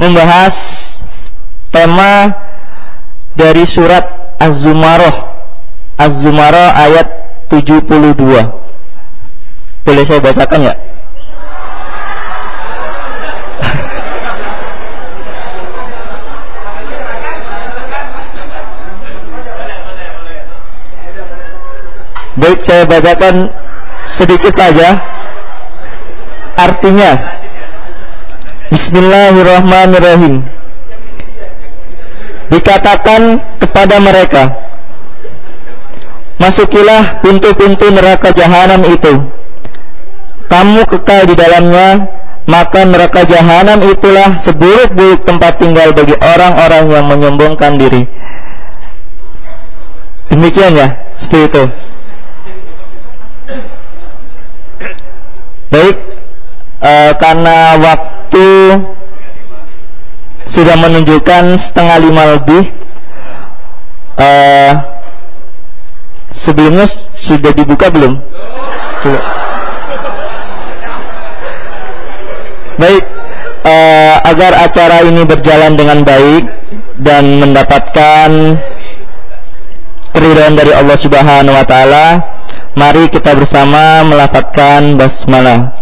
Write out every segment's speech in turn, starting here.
membahas tema dari surat Az-Zumarah Az-Zumarah ayat 72 boleh saya bacakan ya Baik saya bacakan sedikit saja. Artinya Bismillahirrahmanirrahim. Dikatakan kepada mereka Masukilah pintu-pintu neraka jahanam itu. Kamu kekal di dalamnya Maka neraka jahanam itulah seburuk-buruk tempat tinggal bagi orang-orang yang menyombongkan diri. Demikian ya, seperti itu. Baik, uh, karena waktu sudah menunjukkan setengah lima lebih. Uh, sebelumnya sudah dibuka belum? Sudah. Baik, uh, agar acara ini berjalan dengan baik dan mendapatkan keridhaan dari Allah Subhanahu wa taala, Mari kita bersama melafazkan basmalah.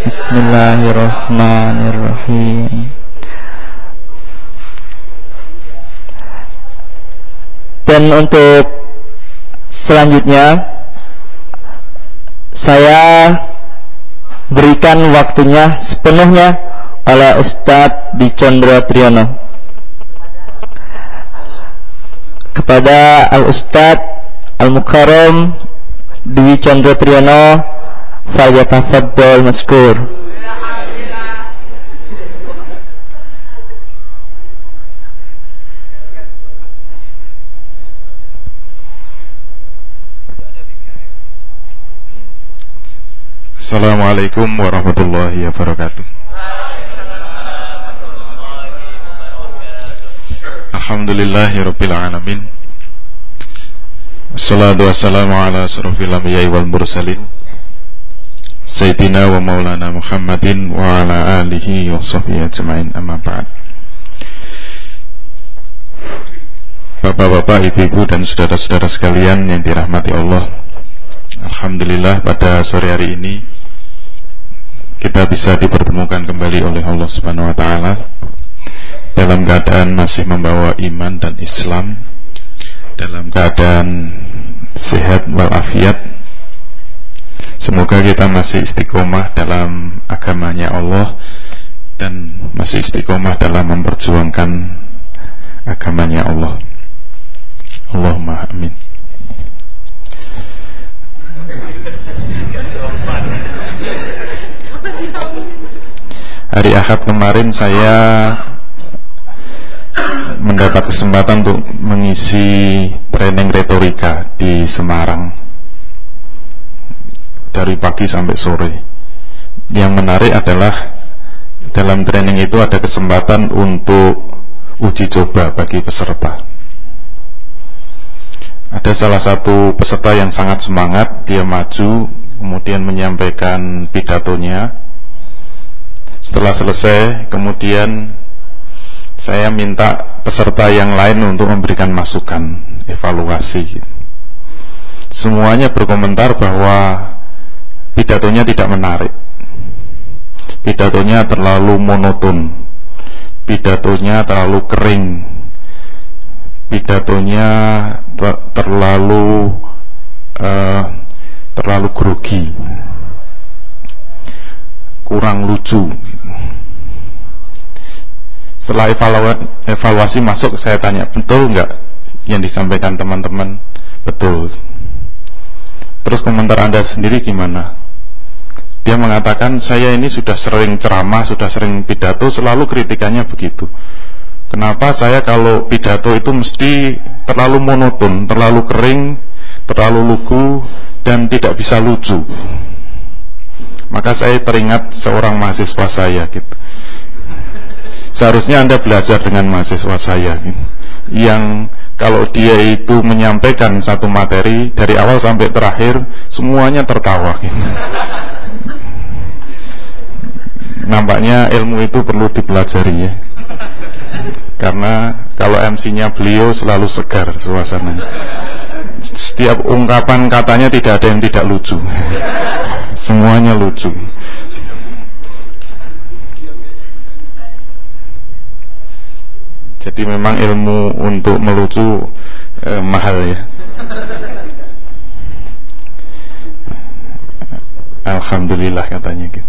Bismillahirrahmanirrahim. Dan untuk selanjutnya saya berikan waktunya sepenuhnya oleh Ustadz Dicondro Triyono kepada Al Ustadz Al Mukarram Dwi Chandra Triyono falyatafaddal maskur. Assalamualaikum warahmatullahi wabarakatuh. Alhamdulillahirabbil alamin. Assalatu wassalamu ala asrafil anbiya'i wal mursalin Sayyidina wa maulana Muhammadin wa ala alihi wa sahbihi ajma'in amma ba'd Bapak-bapak, ibu-ibu dan saudara-saudara sekalian yang dirahmati Allah Alhamdulillah pada sore hari ini kita bisa dipertemukan kembali oleh Allah Subhanahu wa taala dalam keadaan masih membawa iman dan Islam dalam keadaan sehat walafiat. Semoga kita masih istiqomah dalam agamanya Allah dan masih istiqomah dalam memperjuangkan agamanya Allah. Allahumma amin. Hari Ahad kemarin saya mendapat kesempatan untuk mengisi training retorika di Semarang dari pagi sampai sore. Yang menarik adalah dalam training itu ada kesempatan untuk uji coba bagi peserta. Ada salah satu peserta yang sangat semangat, dia maju, kemudian menyampaikan pidatonya. Setelah selesai, kemudian saya minta peserta yang lain untuk memberikan masukan, evaluasi. Semuanya berkomentar bahwa pidatonya tidak menarik. Pidatonya terlalu monoton. Pidatonya terlalu kering. Pidatonya terlalu uh, terlalu grogi. Kurang lucu setelah evaluasi masuk saya tanya betul nggak yang disampaikan teman-teman betul terus komentar anda sendiri gimana dia mengatakan saya ini sudah sering ceramah sudah sering pidato selalu kritikannya begitu. Kenapa saya kalau pidato itu mesti terlalu monoton terlalu kering terlalu lugu dan tidak bisa lucu? Maka saya teringat seorang mahasiswa saya gitu. Seharusnya Anda belajar dengan mahasiswa saya yang kalau dia itu menyampaikan satu materi dari awal sampai terakhir semuanya tertawa nampaknya ilmu itu perlu dipelajari ya. Karena kalau MC-nya beliau selalu segar suasananya. Setiap ungkapan katanya tidak ada yang tidak lucu. Semuanya lucu. Jadi memang ilmu untuk melucu eh, mahal ya. Alhamdulillah katanya gitu.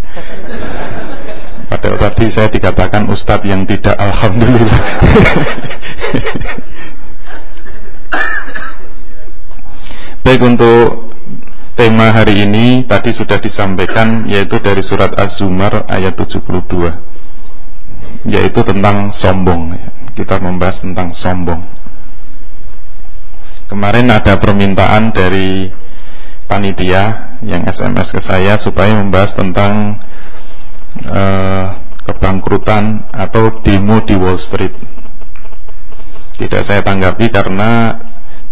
Padahal tadi saya dikatakan ustadz yang tidak alhamdulillah. Baik untuk tema hari ini tadi sudah disampaikan yaitu dari surat Az-Zumar ayat 72 yaitu tentang sombong kita membahas tentang sombong kemarin ada permintaan dari panitia yang SMS ke saya supaya membahas tentang uh, kebangkrutan atau demo di Wall Street. Tidak saya tanggapi karena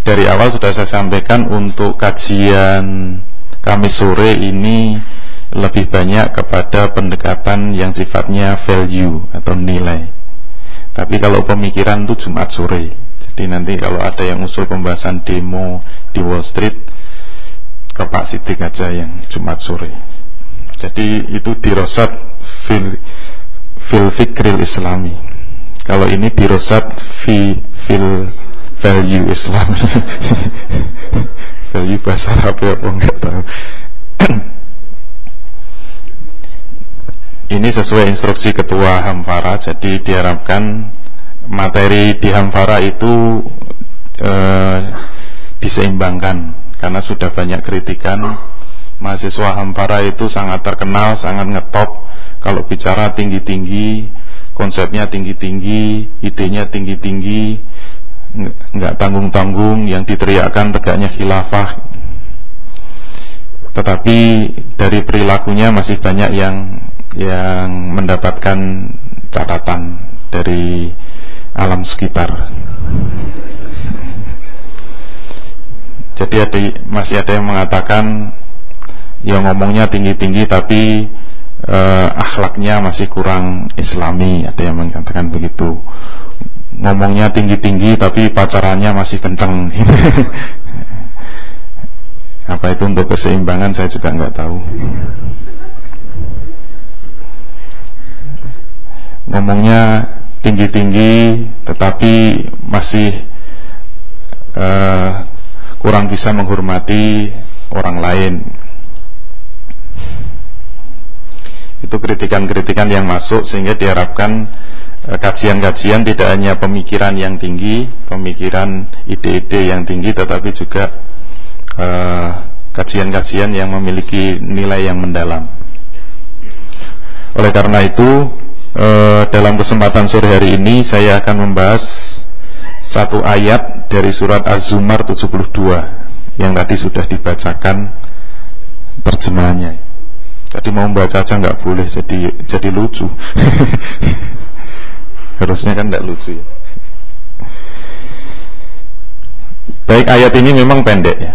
dari awal sudah saya sampaikan untuk kajian kami sore ini lebih banyak kepada pendekatan yang sifatnya value atau nilai. Tapi kalau pemikiran itu Jumat sore. Jadi nanti kalau ada yang usul pembahasan demo di Wall Street ke Pak Sidik aja yang Jumat sore. Jadi itu dirosat fil, fil fikril islami. Kalau ini dirosat fi, fil value Islam. value bahasa ya apa enggak tahu. ini sesuai instruksi ketua Hamfara jadi diharapkan materi di Hamfara itu eh, diseimbangkan karena sudah banyak kritikan mahasiswa Hampara itu sangat terkenal, sangat ngetop kalau bicara tinggi-tinggi, konsepnya tinggi-tinggi, idenya tinggi-tinggi, nggak tanggung-tanggung, yang diteriakkan tegaknya khilafah. Tetapi dari perilakunya masih banyak yang yang mendapatkan catatan dari alam sekitar. Jadi masih ada yang mengatakan ya ngomongnya tinggi-tinggi tapi eh, akhlaknya masih kurang islami, ada yang mengatakan begitu. Ngomongnya tinggi-tinggi tapi pacarannya masih kenceng. Apa itu untuk keseimbangan saya juga nggak tahu. Ngomongnya tinggi-tinggi tetapi masih uh, kurang bisa menghormati orang lain. Itu kritikan-kritikan yang masuk sehingga diharapkan eh, kajian-kajian tidak hanya pemikiran yang tinggi, pemikiran ide-ide yang tinggi, tetapi juga eh, kajian-kajian yang memiliki nilai yang mendalam. Oleh karena itu, eh, dalam kesempatan sore hari ini saya akan membahas satu ayat dari surat Az-Zumar 72 yang tadi sudah dibacakan terjemahannya. Jadi mau membaca aja nggak boleh jadi jadi lucu. Harusnya kan nggak lucu ya. Baik ayat ini memang pendek ya.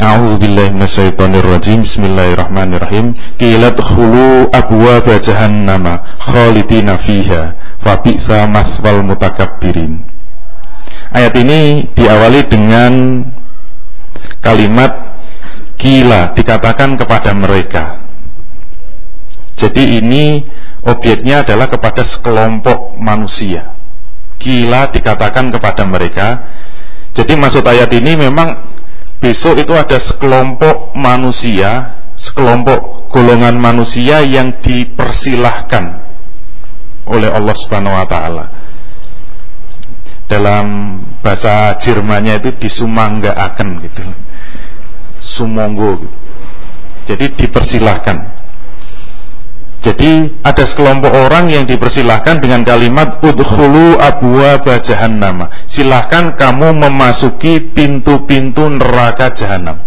A'udzu billahi minasyaitonir rajim. Bismillahirrahmanirrahim. Qilat khulu abwaab jahannam khalidina fiha fa bi'sa maswal mutakabbirin. Ayat ini diawali dengan kalimat kila dikatakan kepada mereka. Jadi ini objeknya adalah kepada sekelompok manusia. Kila dikatakan kepada mereka. Jadi maksud ayat ini memang besok itu ada sekelompok manusia, sekelompok golongan manusia yang dipersilahkan oleh Allah Subhanahu wa taala. Dalam bahasa Jermannya itu disumanggaaken gitu. Sumonggo. Jadi dipersilahkan. Jadi ada sekelompok orang yang dipersilahkan dengan kalimat udhulu abwa jahannam. Silahkan kamu memasuki pintu-pintu neraka jahanam.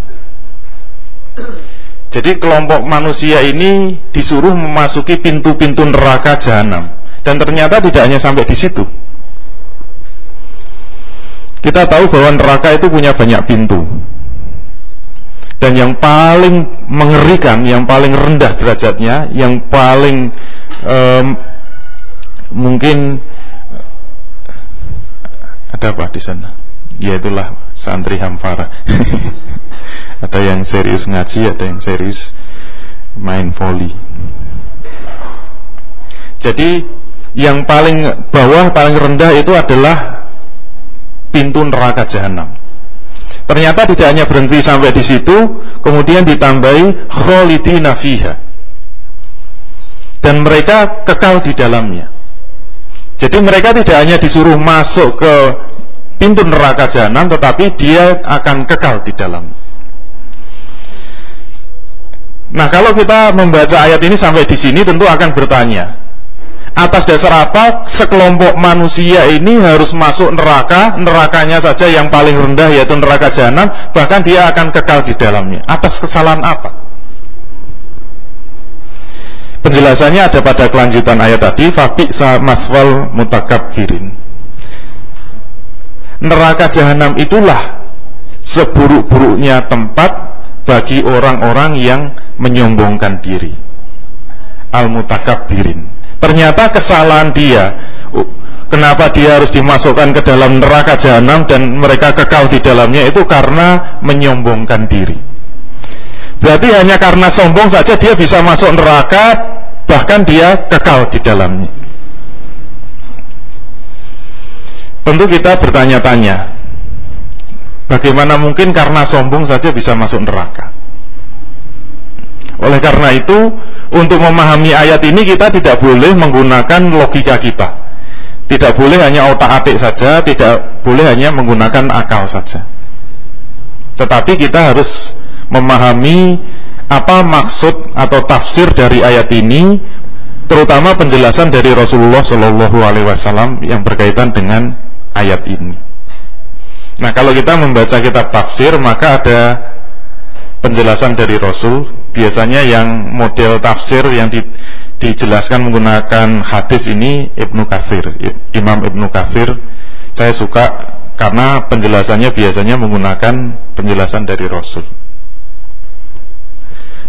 Jadi kelompok manusia ini disuruh memasuki pintu-pintu neraka jahanam. Dan ternyata tidak hanya sampai di situ. Kita tahu bahwa neraka itu punya banyak pintu. Dan yang paling mengerikan, yang paling rendah derajatnya, yang paling um, mungkin ada apa di sana? Ya itulah santri Hamfara. ada yang serius ngaji, ada yang serius main volley. Jadi yang paling bawah, paling rendah itu adalah pintu neraka jahanam. Ternyata tidak hanya berhenti sampai di situ, kemudian ditambahi khalidina fiha. Dan mereka kekal di dalamnya. Jadi mereka tidak hanya disuruh masuk ke pintu neraka jahanam, tetapi dia akan kekal di dalam. Nah, kalau kita membaca ayat ini sampai di sini tentu akan bertanya, atas dasar apa sekelompok manusia ini harus masuk neraka, nerakanya saja yang paling rendah yaitu neraka jahanam, bahkan dia akan kekal di dalamnya. Atas kesalahan apa? Penjelasannya ada pada kelanjutan ayat tadi, fabi maswal mutakabbirin. Neraka jahanam itulah seburuk-buruknya tempat bagi orang-orang yang menyombongkan diri. Al-mutakabbirin Ternyata kesalahan dia Kenapa dia harus dimasukkan ke dalam neraka jahanam dan mereka kekal di dalamnya itu karena menyombongkan diri. Berarti hanya karena sombong saja dia bisa masuk neraka bahkan dia kekal di dalamnya. Tentu kita bertanya-tanya, bagaimana mungkin karena sombong saja bisa masuk neraka? Oleh karena itu, untuk memahami ayat ini kita tidak boleh menggunakan logika kita. Tidak boleh hanya otak-atik saja, tidak boleh hanya menggunakan akal saja. Tetapi kita harus memahami apa maksud atau tafsir dari ayat ini, terutama penjelasan dari Rasulullah Shallallahu Alaihi Wasallam yang berkaitan dengan ayat ini. Nah, kalau kita membaca kitab tafsir, maka ada penjelasan dari Rasul biasanya yang model tafsir yang di, dijelaskan menggunakan hadis ini Ibnu Katsir Imam Ibnu Katsir. Saya suka karena penjelasannya biasanya menggunakan penjelasan dari Rasul.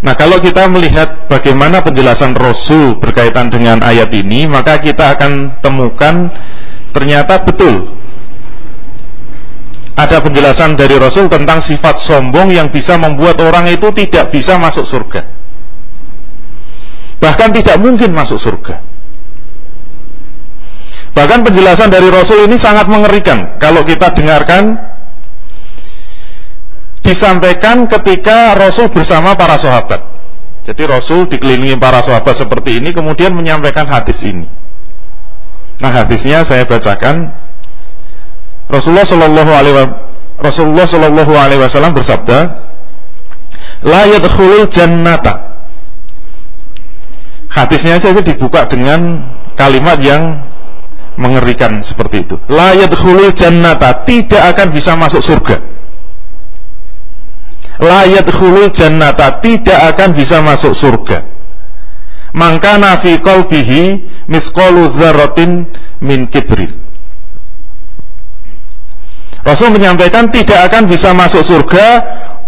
Nah kalau kita melihat bagaimana penjelasan Rasul berkaitan dengan ayat ini Maka kita akan temukan ternyata betul ada penjelasan dari Rasul tentang sifat sombong yang bisa membuat orang itu tidak bisa masuk surga. Bahkan tidak mungkin masuk surga. Bahkan penjelasan dari Rasul ini sangat mengerikan kalau kita dengarkan disampaikan ketika Rasul bersama para sahabat. Jadi Rasul dikelilingi para sahabat seperti ini kemudian menyampaikan hadis ini. Nah hadisnya saya bacakan Rasulullah Shallallahu Alaihi Rasulullah Shallallahu Alaihi Wasallam bersabda, "La yadkhulul jannata." Hadisnya saja dibuka dengan kalimat yang mengerikan seperti itu. La yadkhulul jannata, tidak akan bisa masuk surga. La yadkhulul jannata, tidak akan bisa masuk surga. Maka nafi qalbihi misqalu dzarratin min kibrin Rasul menyampaikan tidak akan bisa masuk surga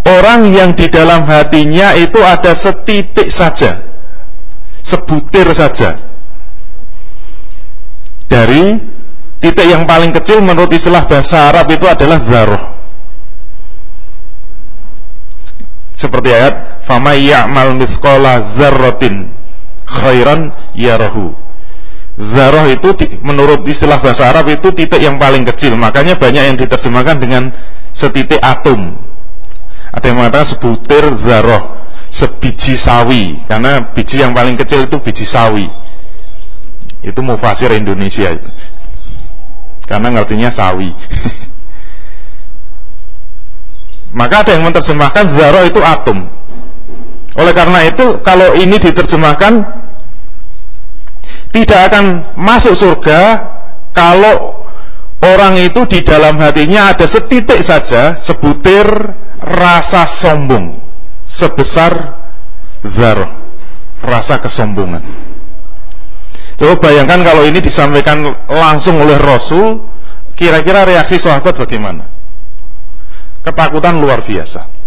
orang yang di dalam hatinya itu ada setitik saja, sebutir saja dari titik yang paling kecil menurut istilah bahasa Arab itu adalah zaroh. Seperti ayat, "Fama ya'mal misqala zarratin khairan yarahu." Zarah itu menurut istilah bahasa Arab itu titik yang paling kecil. Makanya banyak yang diterjemahkan dengan setitik atom. Ada yang mengatakan sebutir zarah Sebiji sawi. Karena biji yang paling kecil itu biji sawi. Itu mufasir Indonesia itu. Karena ngertinya sawi. Maka ada yang menerjemahkan zarah itu atom. Oleh karena itu kalau ini diterjemahkan tidak akan masuk surga kalau orang itu di dalam hatinya ada setitik saja sebutir rasa sombong sebesar zarah rasa kesombongan. Coba bayangkan kalau ini disampaikan langsung oleh Rasul, kira-kira reaksi sahabat bagaimana? Ketakutan luar biasa.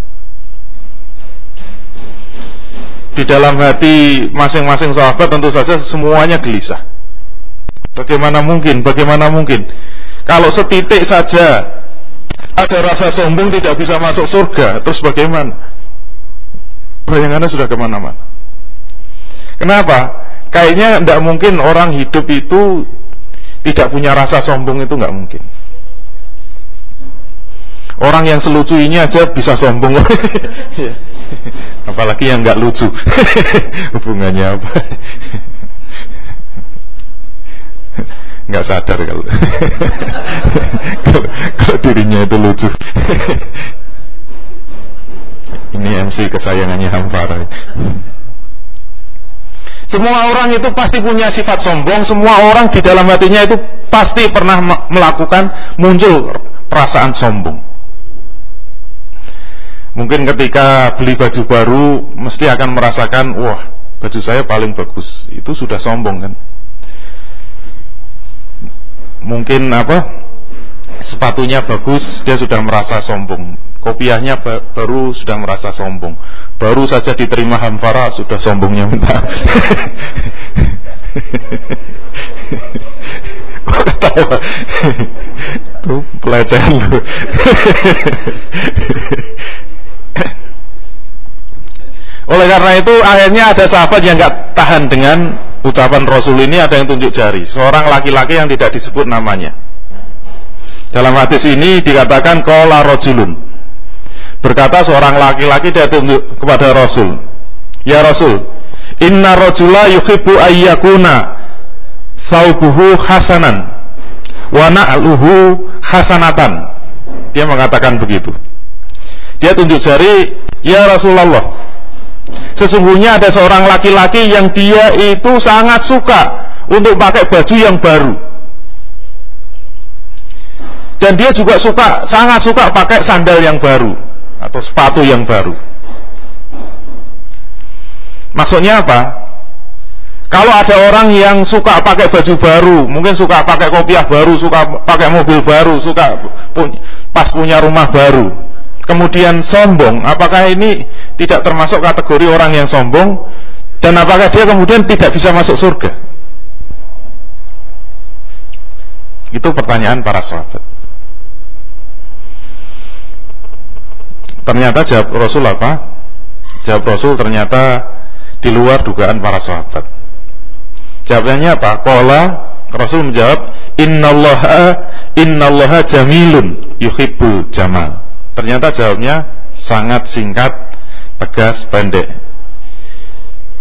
Di dalam hati masing-masing sahabat tentu saja semuanya gelisah. Bagaimana mungkin? Bagaimana mungkin? Kalau setitik saja ada rasa sombong tidak bisa masuk surga, terus bagaimana? Bayangannya sudah ke mana-mana. Kenapa? Kayaknya tidak mungkin orang hidup itu tidak punya rasa sombong itu nggak mungkin. Orang yang selucu ini aja bisa sombong. Apalagi yang nggak lucu. Hubungannya apa? nggak sadar kalau kalau, dirinya itu lucu. Ini MC kesayangannya Hamfara. Semua orang itu pasti punya sifat sombong, semua orang di dalam hatinya itu pasti pernah melakukan muncul perasaan sombong. Mungkin ketika beli baju baru mesti akan merasakan wah baju saya paling bagus. Itu sudah sombong kan. Mungkin apa? Sepatunya bagus, dia sudah merasa sombong. Kopiahnya baru sudah merasa sombong. Baru saja diterima Hamfara sudah sombongnya minta. Ketawa? Pelecehan. Oleh karena itu akhirnya ada sahabat yang nggak tahan dengan ucapan Rasul ini ada yang tunjuk jari. Seorang laki-laki yang tidak disebut namanya. Dalam hadis ini dikatakan kola rojulun. Berkata seorang laki-laki dia tunjuk kepada Rasul. Ya Rasul, inna rojula yuhibbu ayyakuna saubuhu hasanan wa na'luhu hasanatan. Dia mengatakan begitu. Dia tunjuk jari, "Ya Rasulullah, Sesungguhnya ada seorang laki-laki yang dia itu sangat suka untuk pakai baju yang baru. Dan dia juga suka, sangat suka pakai sandal yang baru atau sepatu yang baru. Maksudnya apa? Kalau ada orang yang suka pakai baju baru, mungkin suka pakai kopiah baru, suka pakai mobil baru, suka pas punya rumah baru, kemudian sombong, apakah ini tidak termasuk kategori orang yang sombong dan apakah dia kemudian tidak bisa masuk surga? Itu pertanyaan para sahabat. Ternyata jawab Rasul apa? Jawab Rasul ternyata di luar dugaan para sahabat. Jawabannya apa? Kola Rasul menjawab, Innallaha Innallaha jamilun yuhibbul jamal. Ternyata jawabnya sangat singkat, tegas, pendek.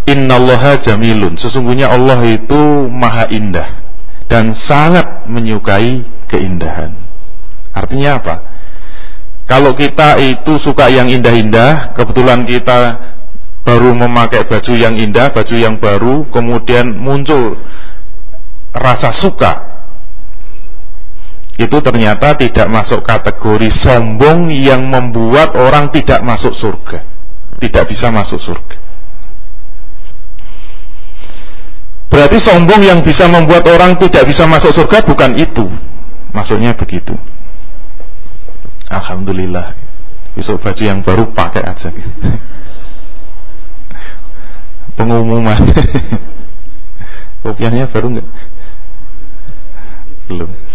Innallaha jamilun. Sesungguhnya Allah itu maha indah dan sangat menyukai keindahan. Artinya apa? Kalau kita itu suka yang indah-indah, kebetulan kita baru memakai baju yang indah, baju yang baru, kemudian muncul rasa suka itu ternyata tidak masuk kategori sombong yang membuat orang tidak masuk surga. Tidak bisa masuk surga. Berarti sombong yang bisa membuat orang tidak bisa masuk surga bukan itu. Maksudnya begitu. Alhamdulillah. Besok baju yang baru pakai aja. Pengumuman. Kopiannya baru enggak? Belum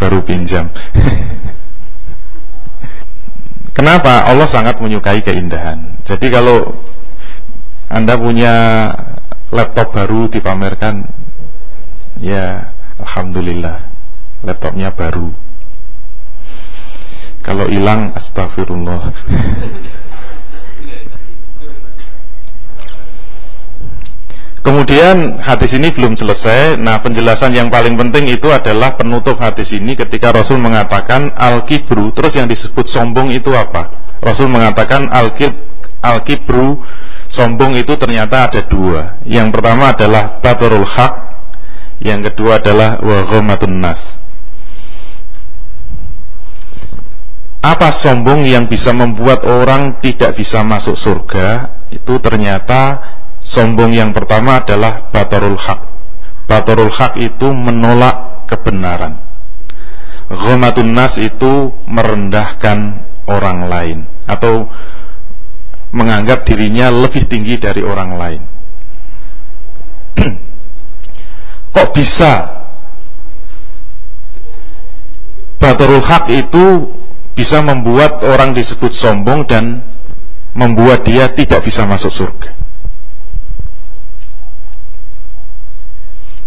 baru pinjam. Kenapa? Allah sangat menyukai keindahan. Jadi kalau Anda punya laptop baru dipamerkan, ya Alhamdulillah, laptopnya baru. Kalau hilang, astagfirullah. Kemudian hadis ini belum selesai. Nah, penjelasan yang paling penting itu adalah penutup hadis ini ketika Rasul mengatakan al-kibru. Terus yang disebut sombong itu apa? Rasul mengatakan al-kib al-kibru sombong itu ternyata ada dua. Yang pertama adalah batarul haq, yang kedua adalah wa nas. Apa sombong yang bisa membuat orang tidak bisa masuk surga? Itu ternyata Sombong yang pertama adalah batarul haq. Batarul haq itu menolak kebenaran. Ghamatun nas itu merendahkan orang lain atau menganggap dirinya lebih tinggi dari orang lain. Kok bisa Batarul Haq itu bisa membuat orang disebut sombong dan membuat dia tidak bisa masuk surga.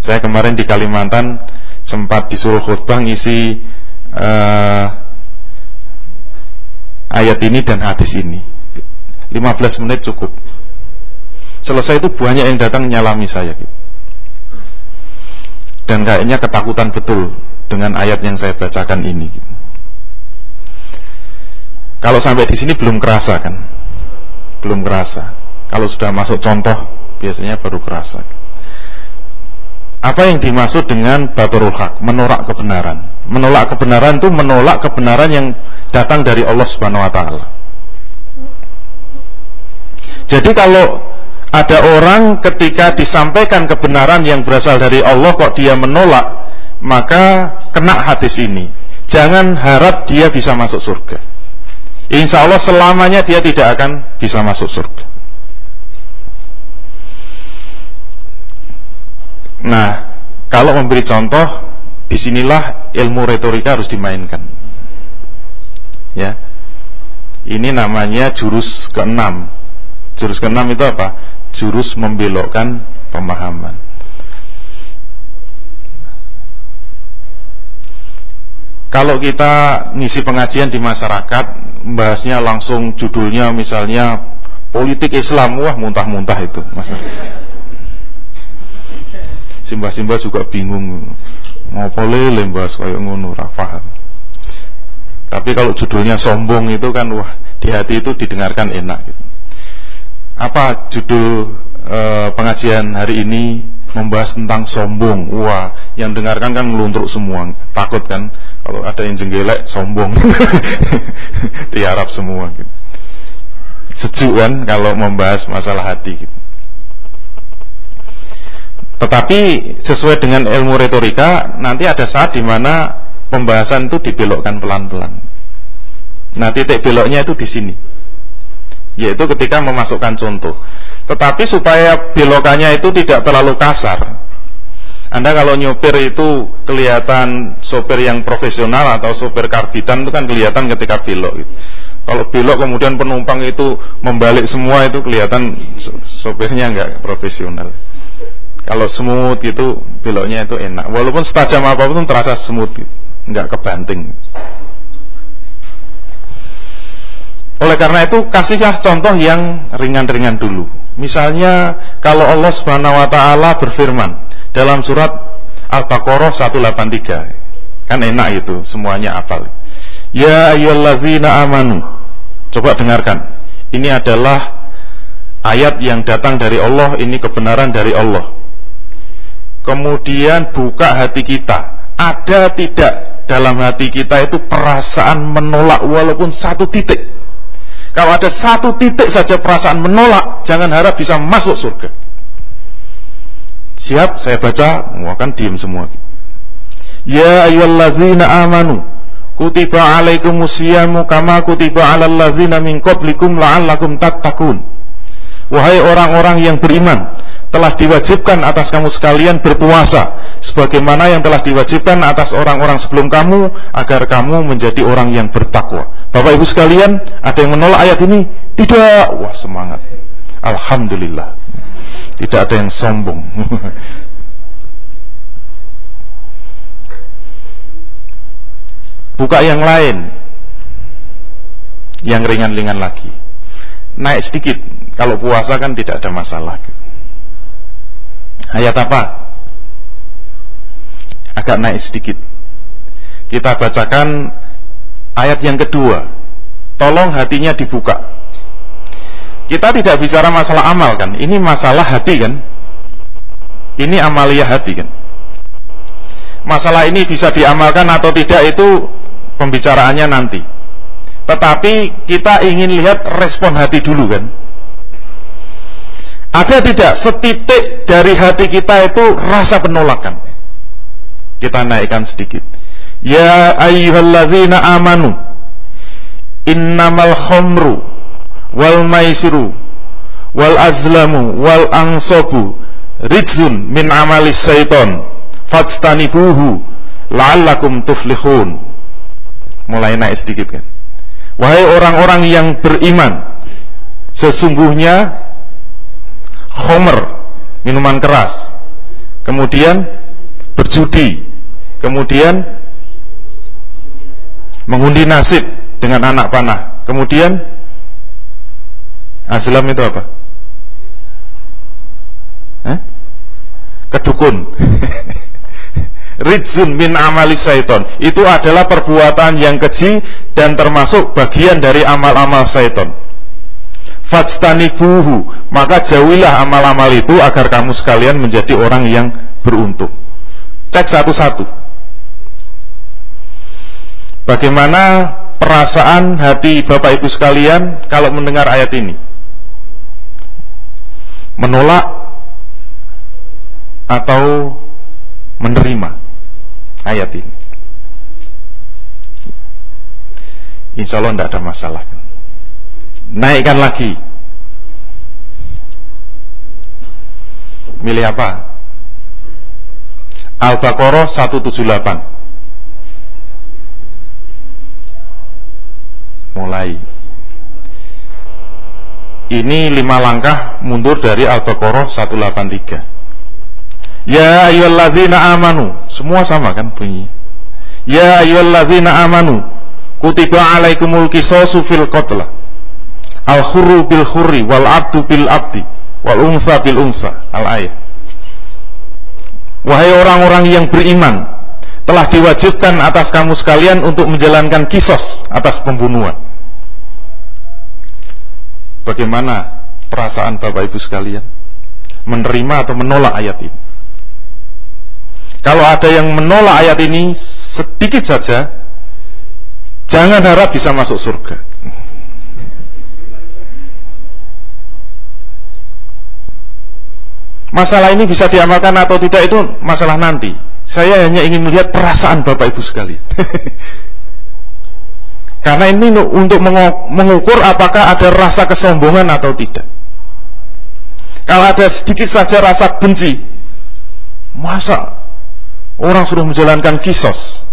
Saya kemarin di Kalimantan sempat disuruh khutbah ngisi uh, ayat ini dan hadis ini. 15 menit cukup. Selesai itu banyak yang datang nyalami saya. Dan kayaknya ketakutan betul dengan ayat yang saya bacakan ini. Kalau sampai di sini belum kerasa kan? Belum kerasa. Kalau sudah masuk contoh biasanya baru kerasa. Apa yang dimaksud dengan baturul hak? Menolak kebenaran. Menolak kebenaran itu menolak kebenaran yang datang dari Allah Subhanahu wa taala. Jadi kalau ada orang ketika disampaikan kebenaran yang berasal dari Allah kok dia menolak, maka kena hadis ini. Jangan harap dia bisa masuk surga. Insya Allah selamanya dia tidak akan bisa masuk surga. Nah, kalau memberi contoh, di sinilah ilmu retorika harus dimainkan. Ya, ini namanya jurus keenam. Jurus keenam itu apa? Jurus membelokkan pemahaman. Kalau kita ngisi pengajian di masyarakat, membahasnya langsung judulnya misalnya politik Islam, wah muntah-muntah itu. Masyarakat simbah-simbah juga bingung ngopo lele bahas kayak ngono ra tapi kalau judulnya sombong itu kan wah di hati itu didengarkan enak gitu. apa judul e, pengajian hari ini membahas tentang sombong? Wah yang dengarkan kan meluntruk semua takut kan? Kalau ada yang jenggelek sombong. Diharap semua gitu. sejuk kan kalau membahas masalah hati gitu tetapi sesuai dengan ilmu retorika, nanti ada saat di mana pembahasan itu dibelokkan pelan-pelan. Nah, titik beloknya itu di sini. Yaitu ketika memasukkan contoh. Tetapi supaya belokannya itu tidak terlalu kasar. Anda kalau nyopir itu kelihatan sopir yang profesional atau sopir karbitan itu kan kelihatan ketika belok gitu. Kalau belok kemudian penumpang itu membalik semua itu kelihatan sopirnya nggak profesional. Kalau smooth itu beloknya itu enak. Walaupun setajam apa pun terasa smooth, gitu. nggak kebanting. Oleh karena itu kasihlah contoh yang ringan-ringan dulu. Misalnya kalau Allah Subhanahu wa taala berfirman dalam surat Al-Baqarah 183. Kan enak itu, semuanya apal. Ya ayyuhallazina amanu. Coba dengarkan. Ini adalah ayat yang datang dari Allah, ini kebenaran dari Allah kemudian buka hati kita. Ada tidak dalam hati kita itu perasaan menolak walaupun satu titik. Kalau ada satu titik saja perasaan menolak, jangan harap bisa masuk surga. Siap, saya baca, akan diem semua. Ya ayyuhallazina amanu kutiba alaikumusyamu kama kutiba alal ladzina min qablikum la'allakum tattaqun. Wahai orang-orang yang beriman, telah diwajibkan atas kamu sekalian berpuasa sebagaimana yang telah diwajibkan atas orang-orang sebelum kamu agar kamu menjadi orang yang bertakwa. Bapak Ibu sekalian, ada yang menolak ayat ini? Tidak. Wah, semangat. Alhamdulillah. Tidak ada yang sombong. Buka yang lain. Yang ringan-ringan lagi. Naik sedikit. Kalau puasa kan tidak ada masalah. Ayat apa? Agak naik sedikit. Kita bacakan ayat yang kedua. Tolong hatinya dibuka. Kita tidak bicara masalah amal kan? Ini masalah hati kan? Ini amalia hati kan? Masalah ini bisa diamalkan atau tidak itu pembicaraannya nanti. Tetapi kita ingin lihat respon hati dulu kan? Ada tidak setitik dari hati kita itu rasa penolakan? Kita naikkan sedikit. Ya ayyuhalladzina amanu innamal khamru wal maisiru wal azlamu wal ansobu rijzun min amalis syaiton fajtanibuhu la'allakum tuflihun mulai naik sedikit kan wahai orang-orang yang beriman sesungguhnya khomer minuman keras. Kemudian berjudi. Kemudian mengundi nasib dengan anak panah. Kemudian aslam itu apa? Eh? kedukun. Rizun min amali syaiton. Itu adalah perbuatan yang keji Dan termasuk bagian dari amal-amal syaiton buhu Maka jauhilah amal-amal itu Agar kamu sekalian menjadi orang yang beruntung Cek satu-satu Bagaimana perasaan hati Bapak Ibu sekalian Kalau mendengar ayat ini Menolak Atau menerima ayat ini. Insya Allah tidak ada masalah. Naikkan lagi. Milih apa? Al-Baqarah 178. Mulai. Ini lima langkah mundur dari Al-Baqarah 183. Ya ayyuhalladzina amanu. Semua sama kan bunyi. Ya ayyuhalladzina amanu. Kutiba alaikumul qisasu fil qatla. Al khurru bil khurri wal abdu bil abdi wal unsa bil unsa. Al ayat. Wahai orang-orang yang beriman, telah diwajibkan atas kamu sekalian untuk menjalankan kisos atas pembunuhan. Bagaimana perasaan Bapak Ibu sekalian? Menerima atau menolak ayat ini? Kalau ada yang menolak ayat ini sedikit saja, jangan harap bisa masuk surga. Masalah ini bisa diamalkan atau tidak itu masalah nanti. Saya hanya ingin melihat perasaan Bapak Ibu sekali. Karena ini untuk mengukur apakah ada rasa kesombongan atau tidak. Kalau ada sedikit saja rasa benci, masa orang sudah menjalankan kisos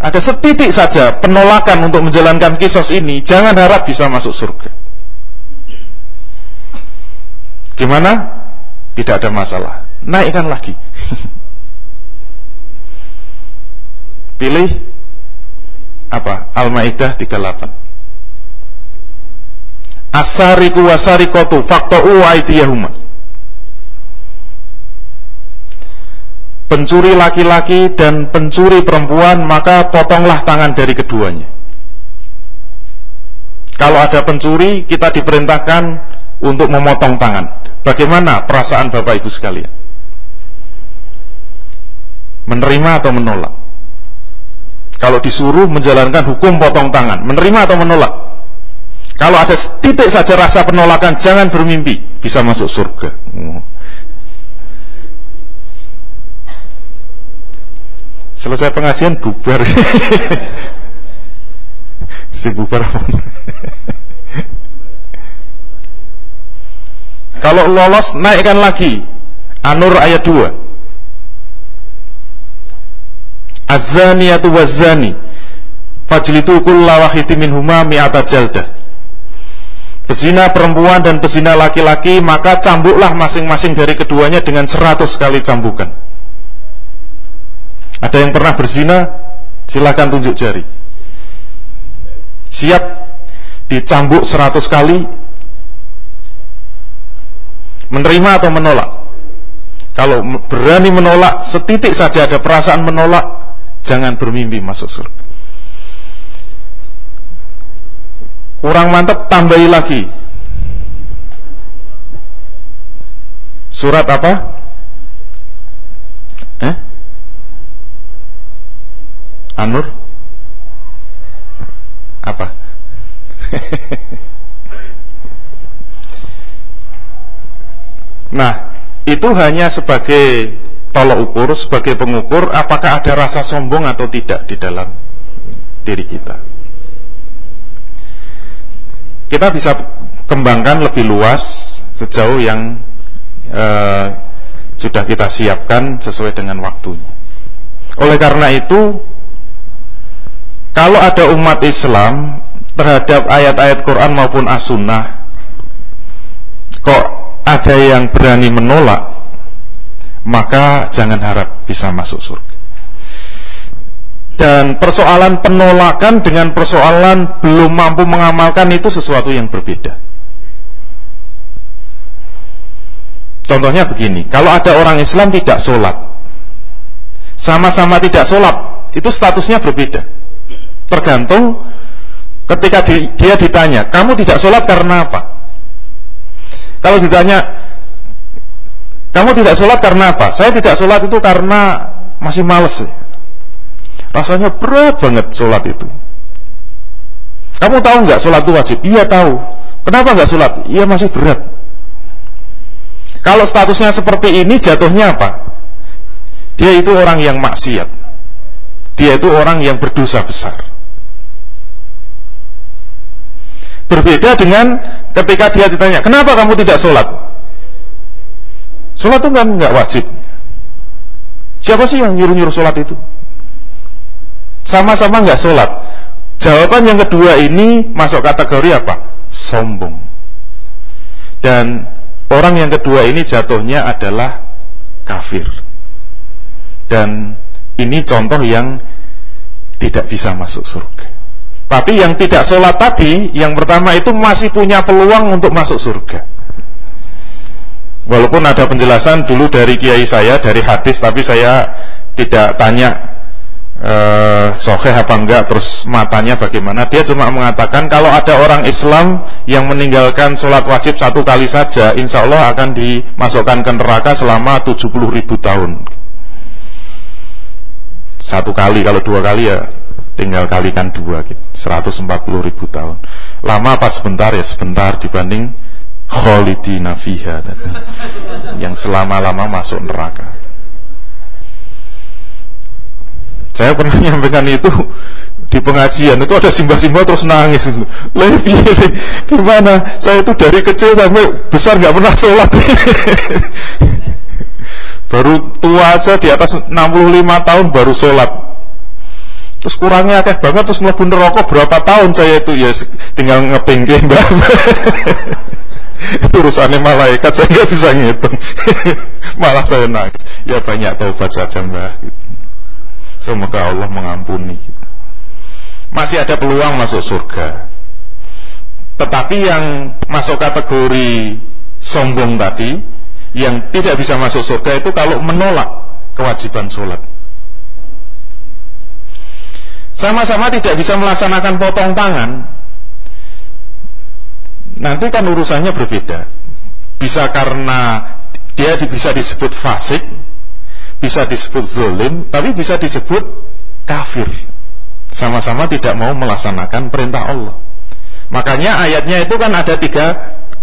ada setitik saja penolakan untuk menjalankan kisos ini jangan harap bisa masuk surga gimana? Tidak ada masalah naikkan lagi pilih apa? Al-Maidah 38 Asariku wasarikotu fakto'u aidiyahumah pencuri laki-laki dan pencuri perempuan, maka potonglah tangan dari keduanya. Kalau ada pencuri, kita diperintahkan untuk memotong tangan. Bagaimana perasaan Bapak Ibu sekalian? Menerima atau menolak? Kalau disuruh menjalankan hukum potong tangan, menerima atau menolak? Kalau ada titik saja rasa penolakan, jangan bermimpi bisa masuk surga. Selesai pengajian bubar. si bubar apa? Kalau lolos naikkan lagi. Anur ayat 2. Az-zaniyatu waz-zani fajlitu kulla wahidin minhuma mi'ata jaldah. Pezina perempuan dan pezina laki-laki maka cambuklah masing-masing dari keduanya dengan seratus kali cambukan. Ada yang pernah berzina? Silahkan tunjuk jari. Siap dicambuk seratus kali? Menerima atau menolak? Kalau berani menolak, setitik saja ada perasaan menolak, jangan bermimpi masuk surga. Kurang mantap, tambahi lagi. Surat apa? Eh? Anur apa? nah, itu hanya sebagai tolok ukur, sebagai pengukur apakah ada rasa sombong atau tidak di dalam diri kita. Kita bisa kembangkan lebih luas sejauh yang uh, sudah kita siapkan sesuai dengan waktunya. Oleh karena itu, kalau ada umat Islam terhadap ayat-ayat Quran maupun as-sunnah, kok ada yang berani menolak, maka jangan harap bisa masuk surga. Dan persoalan penolakan dengan persoalan belum mampu mengamalkan itu sesuatu yang berbeda. Contohnya begini, kalau ada orang Islam tidak sholat, sama-sama tidak sholat, itu statusnya berbeda. Tergantung ketika dia ditanya, kamu tidak sholat karena apa? Kalau ditanya, kamu tidak sholat karena apa? Saya tidak sholat itu karena masih males. Rasanya berat banget sholat itu. Kamu tahu nggak sholat itu wajib? Iya tahu. Kenapa nggak sholat? Iya masih berat. Kalau statusnya seperti ini jatuhnya apa? Dia itu orang yang maksiat. Dia itu orang yang berdosa besar. Berbeda dengan ketika dia ditanya, kenapa kamu tidak sholat? Sholat itu kan nggak wajib. Siapa sih yang nyuruh-nyuruh sholat itu? sama-sama nggak sholat. Jawaban yang kedua ini masuk kategori apa? Sombong. Dan orang yang kedua ini jatuhnya adalah kafir. Dan ini contoh yang tidak bisa masuk surga. Tapi yang tidak sholat tadi, yang pertama itu masih punya peluang untuk masuk surga. Walaupun ada penjelasan dulu dari kiai saya, dari hadis, tapi saya tidak tanya uh, sokeh apa enggak terus matanya bagaimana. Dia cuma mengatakan kalau ada orang Islam yang meninggalkan sholat wajib satu kali saja insya Allah akan dimasukkan ke neraka selama 70 ribu tahun. Satu kali kalau dua kali ya tinggal kalikan dua gitu 140 ribu tahun. Lama apa sebentar? Ya sebentar dibanding kholidina fiha. Yang selama-lama masuk neraka. Saya pernah menyampaikan itu di pengajian. Itu ada simba-simba terus nangis. Lebih gimana? Saya itu dari kecil sampai besar nggak pernah sholat. Baru tua aja di atas 65 tahun baru sholat terus kurangnya akeh banget terus mlebu rokok berapa tahun saya itu ya tinggal ngepingke mbak itu urusannya malaikat saya nggak bisa ngitung malah saya nangis ya banyak taubat saja mbak Semoga Allah mengampuni. Masih ada peluang masuk surga. Tetapi yang masuk kategori sombong tadi, yang tidak bisa masuk surga itu kalau menolak kewajiban sholat. Sama-sama tidak bisa melaksanakan potong tangan. Nanti kan urusannya berbeda. Bisa karena dia bisa disebut fasik, bisa disebut zolim, tapi bisa disebut kafir. Sama-sama tidak mau melaksanakan perintah Allah. Makanya ayatnya itu kan ada tiga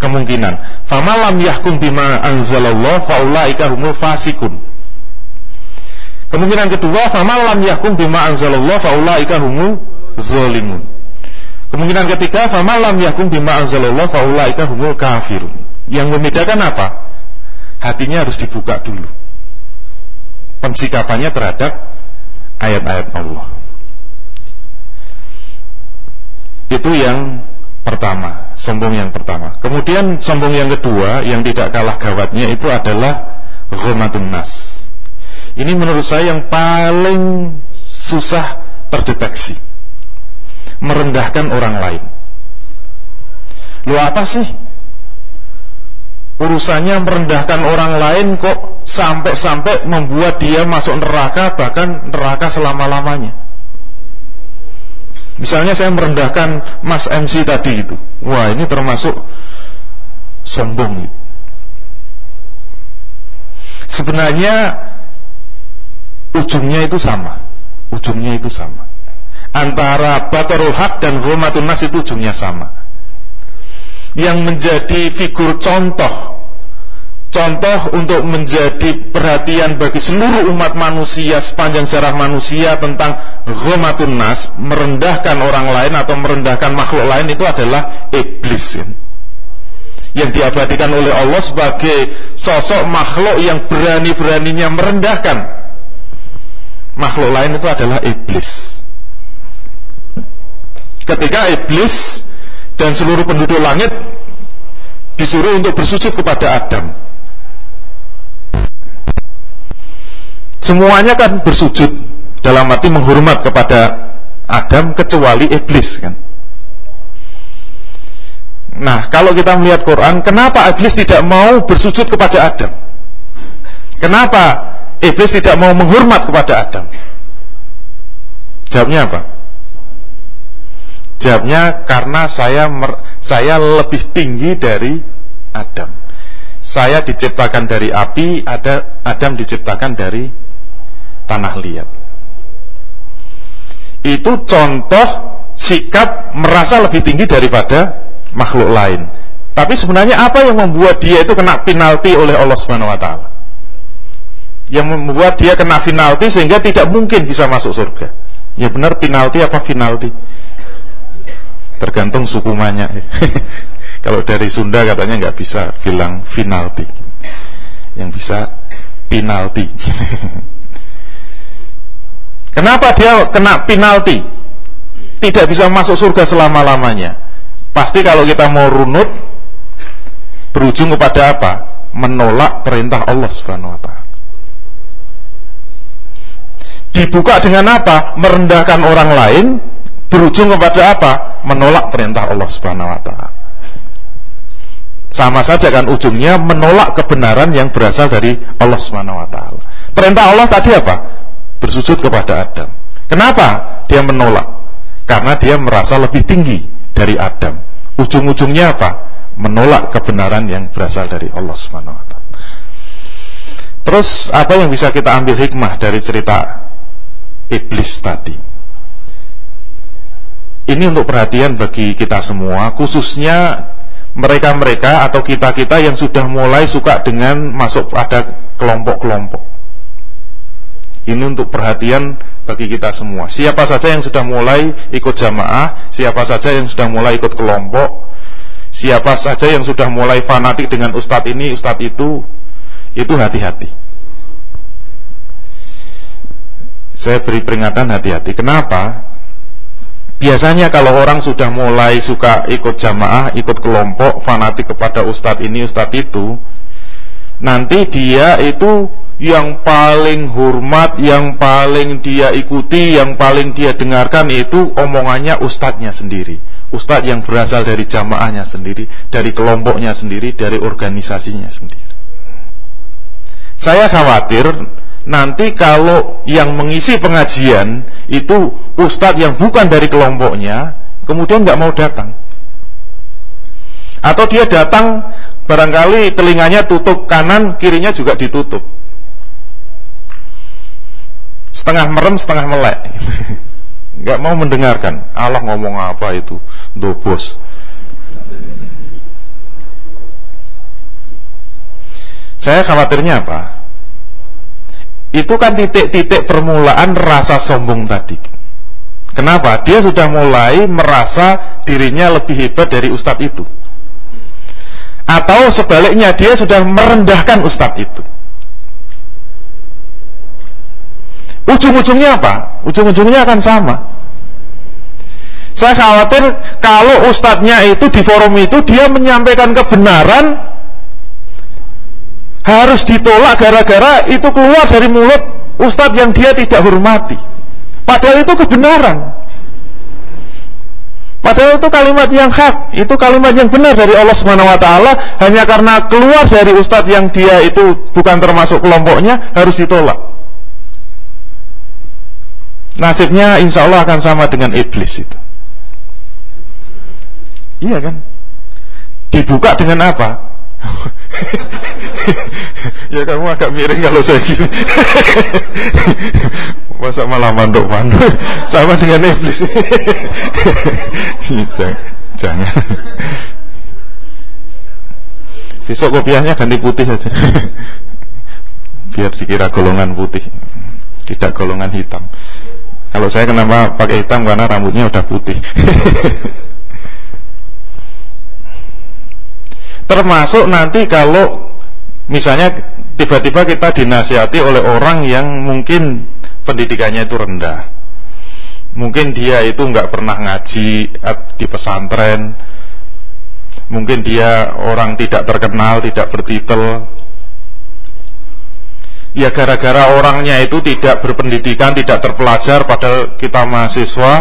kemungkinan. Famalam yahkum bima anzalallah faulaika humul fasikun. Kemungkinan kedua, famalam yahkum bima anzalallah faulaika humul zolimun. Kemungkinan ketiga, famalam yahkum bima anzalallah faulaika humul kafirun. Yang membedakan apa? Hatinya harus dibuka dulu pensikapannya terhadap ayat-ayat Allah. Itu yang pertama, sombong yang pertama. Kemudian sombong yang kedua yang tidak kalah gawatnya itu adalah ghamatun nas. Ini menurut saya yang paling susah terdeteksi. Merendahkan orang lain. Lu apa sih urusannya merendahkan orang lain kok sampai-sampai membuat dia masuk neraka bahkan neraka selama-lamanya. Misalnya saya merendahkan Mas MC tadi itu. Wah, ini termasuk sombong. Sebenarnya ujungnya itu sama. Ujungnya itu sama. Antara batarul haq dan humatun nas itu ujungnya sama yang menjadi figur contoh contoh untuk menjadi perhatian bagi seluruh umat manusia sepanjang sejarah manusia tentang ghomatun nas merendahkan orang lain atau merendahkan makhluk lain itu adalah iblis ya. yang diabadikan oleh Allah sebagai sosok makhluk yang berani-beraninya merendahkan makhluk lain itu adalah iblis. Ketika iblis dan seluruh penduduk langit disuruh untuk bersujud kepada Adam. Semuanya kan bersujud dalam arti menghormat kepada Adam kecuali iblis kan. Nah, kalau kita melihat Quran, kenapa iblis tidak mau bersujud kepada Adam? Kenapa iblis tidak mau menghormat kepada Adam? Jawabnya apa? Jawabnya karena saya mer, saya lebih tinggi dari Adam. Saya diciptakan dari api, ada Adam diciptakan dari tanah liat. Itu contoh sikap merasa lebih tinggi daripada makhluk lain. Tapi sebenarnya apa yang membuat dia itu kena penalti oleh Allah Subhanahu wa taala? Yang membuat dia kena penalti sehingga tidak mungkin bisa masuk surga. Ya benar penalti apa penalti? Tergantung suku manya. Kalau dari Sunda katanya nggak bisa bilang penalti. Yang bisa penalti. Kenapa dia kena penalti? Tidak bisa masuk surga selama-lamanya. Pasti kalau kita mau runut berujung kepada apa? Menolak perintah Allah Subhanahu wa taala. Dibuka dengan apa? Merendahkan orang lain berujung kepada apa? Menolak perintah Allah Subhanahu wa taala. Sama saja kan ujungnya menolak kebenaran yang berasal dari Allah Subhanahu wa taala. Perintah Allah tadi apa? Bersujud kepada Adam. Kenapa dia menolak? Karena dia merasa lebih tinggi dari Adam. Ujung-ujungnya apa? Menolak kebenaran yang berasal dari Allah Subhanahu wa taala. Terus apa yang bisa kita ambil hikmah dari cerita iblis tadi? Ini untuk perhatian bagi kita semua, khususnya mereka-mereka atau kita-kita yang sudah mulai suka dengan masuk pada kelompok-kelompok. Ini untuk perhatian bagi kita semua. Siapa saja yang sudah mulai ikut jamaah, siapa saja yang sudah mulai ikut kelompok, siapa saja yang sudah mulai fanatik dengan ustadz ini, ustadz itu, itu hati-hati. Saya beri peringatan hati-hati. Kenapa? Biasanya kalau orang sudah mulai suka ikut jamaah, ikut kelompok, fanatik kepada ustadz ini, ustadz itu, nanti dia itu yang paling hormat, yang paling dia ikuti, yang paling dia dengarkan itu omongannya ustadznya sendiri. Ustadz yang berasal dari jamaahnya sendiri, dari kelompoknya sendiri, dari organisasinya sendiri. Saya khawatir nanti kalau yang mengisi pengajian itu ustadz yang bukan dari kelompoknya, kemudian nggak mau datang. Atau dia datang barangkali telinganya tutup kanan, kirinya juga ditutup. Setengah merem setengah melek. Nggak mau mendengarkan. Allah ngomong apa itu dobos saya khawatirnya apa itu kan titik-titik permulaan rasa sombong tadi kenapa dia sudah mulai merasa dirinya lebih hebat dari ustadz itu atau sebaliknya dia sudah merendahkan ustadz itu Ujung-ujungnya apa? Ujung-ujungnya akan sama. Saya khawatir kalau ustadznya itu di forum itu dia menyampaikan kebenaran harus ditolak gara-gara itu keluar dari mulut ustadz yang dia tidak hormati. Padahal itu kebenaran. Padahal itu kalimat yang hak, itu kalimat yang benar dari Allah Subhanahu wa taala, hanya karena keluar dari ustadz yang dia itu bukan termasuk kelompoknya harus ditolak nasibnya insya Allah akan sama dengan iblis itu. Iya kan? Dibuka dengan apa? ya kamu agak miring kalau saya gini. Masa malah manduk-manduk sama dengan iblis. Jangan. Besok kopiahnya ganti putih saja. Biar dikira golongan putih, tidak golongan hitam. Kalau saya kenapa pakai hitam karena rambutnya udah putih. Termasuk nanti kalau misalnya tiba-tiba kita dinasihati oleh orang yang mungkin pendidikannya itu rendah. Mungkin dia itu nggak pernah ngaji di pesantren. Mungkin dia orang tidak terkenal, tidak bertitel. Ya gara-gara orangnya itu tidak berpendidikan, tidak terpelajar padahal kita mahasiswa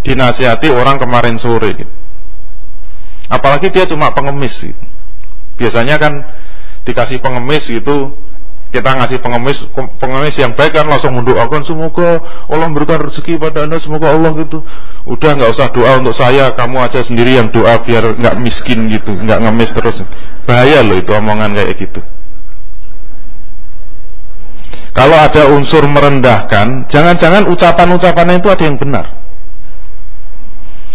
dinasihati orang kemarin sore. Apalagi dia cuma pengemis gitu. Biasanya kan dikasih pengemis gitu kita ngasih pengemis pengemis yang baik kan langsung mendoakan semoga Allah memberikan rezeki pada anda semoga Allah gitu. Udah nggak usah doa untuk saya kamu aja sendiri yang doa biar nggak miskin gitu nggak ngemis terus. Bahaya loh itu omongan kayak gitu. Kalau ada unsur merendahkan jangan-jangan ucapan-ucapannya itu ada yang benar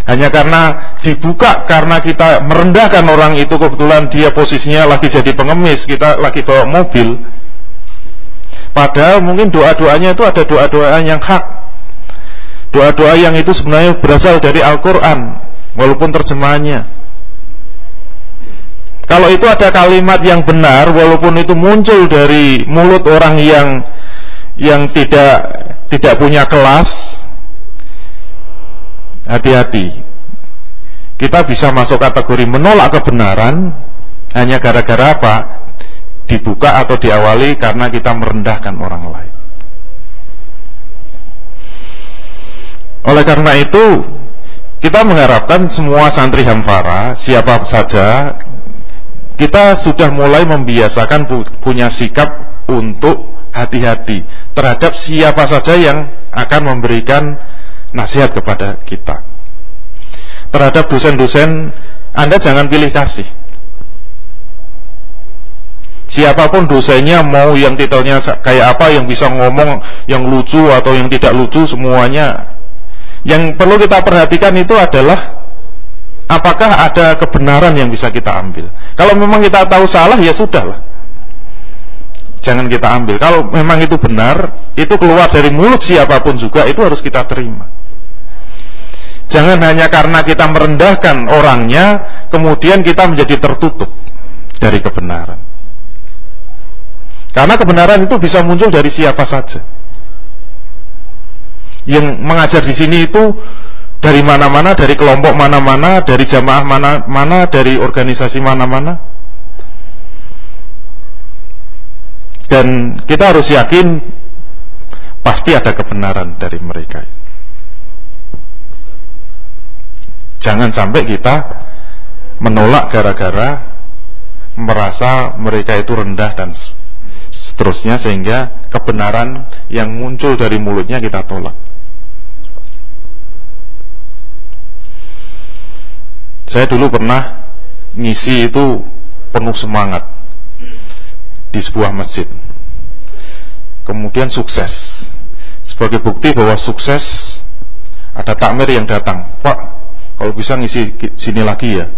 hanya karena dibuka karena kita merendahkan orang itu kebetulan dia posisinya lagi jadi pengemis, kita lagi bawa mobil. Padahal mungkin doa-doanya itu ada doa-doa yang hak. Doa-doa yang itu sebenarnya berasal dari Al-Qur'an walaupun terjemahannya. Kalau itu ada kalimat yang benar walaupun itu muncul dari mulut orang yang yang tidak tidak punya kelas, hati-hati. Kita bisa masuk kategori menolak kebenaran hanya gara-gara apa? Dibuka atau diawali karena kita merendahkan orang lain. Oleh karena itu, kita mengharapkan semua santri Hamfara, siapa saja, kita sudah mulai membiasakan punya sikap untuk hati-hati terhadap siapa saja yang akan memberikan nasihat kepada kita. Terhadap dosen-dosen, Anda jangan pilih kasih. Siapa pun dosennya mau yang titelnya kayak apa yang bisa ngomong yang lucu atau yang tidak lucu semuanya yang perlu kita perhatikan itu adalah apakah ada kebenaran yang bisa kita ambil. Kalau memang kita tahu salah ya sudahlah. Jangan kita ambil. Kalau memang itu benar, itu keluar dari mulut siapa pun juga itu harus kita terima. Jangan hanya karena kita merendahkan orangnya, kemudian kita menjadi tertutup dari kebenaran. Karena kebenaran itu bisa muncul dari siapa saja. Yang mengajar di sini itu dari mana-mana, dari kelompok mana-mana, dari jamaah mana-mana, dari organisasi mana-mana. Dan kita harus yakin pasti ada kebenaran dari mereka. Jangan sampai kita menolak gara-gara merasa mereka itu rendah dan seterusnya sehingga kebenaran yang muncul dari mulutnya kita tolak. Saya dulu pernah ngisi itu penuh semangat di sebuah masjid. Kemudian sukses. Sebagai bukti bahwa sukses ada takmir yang datang. Pak, kalau bisa ngisi sini lagi ya.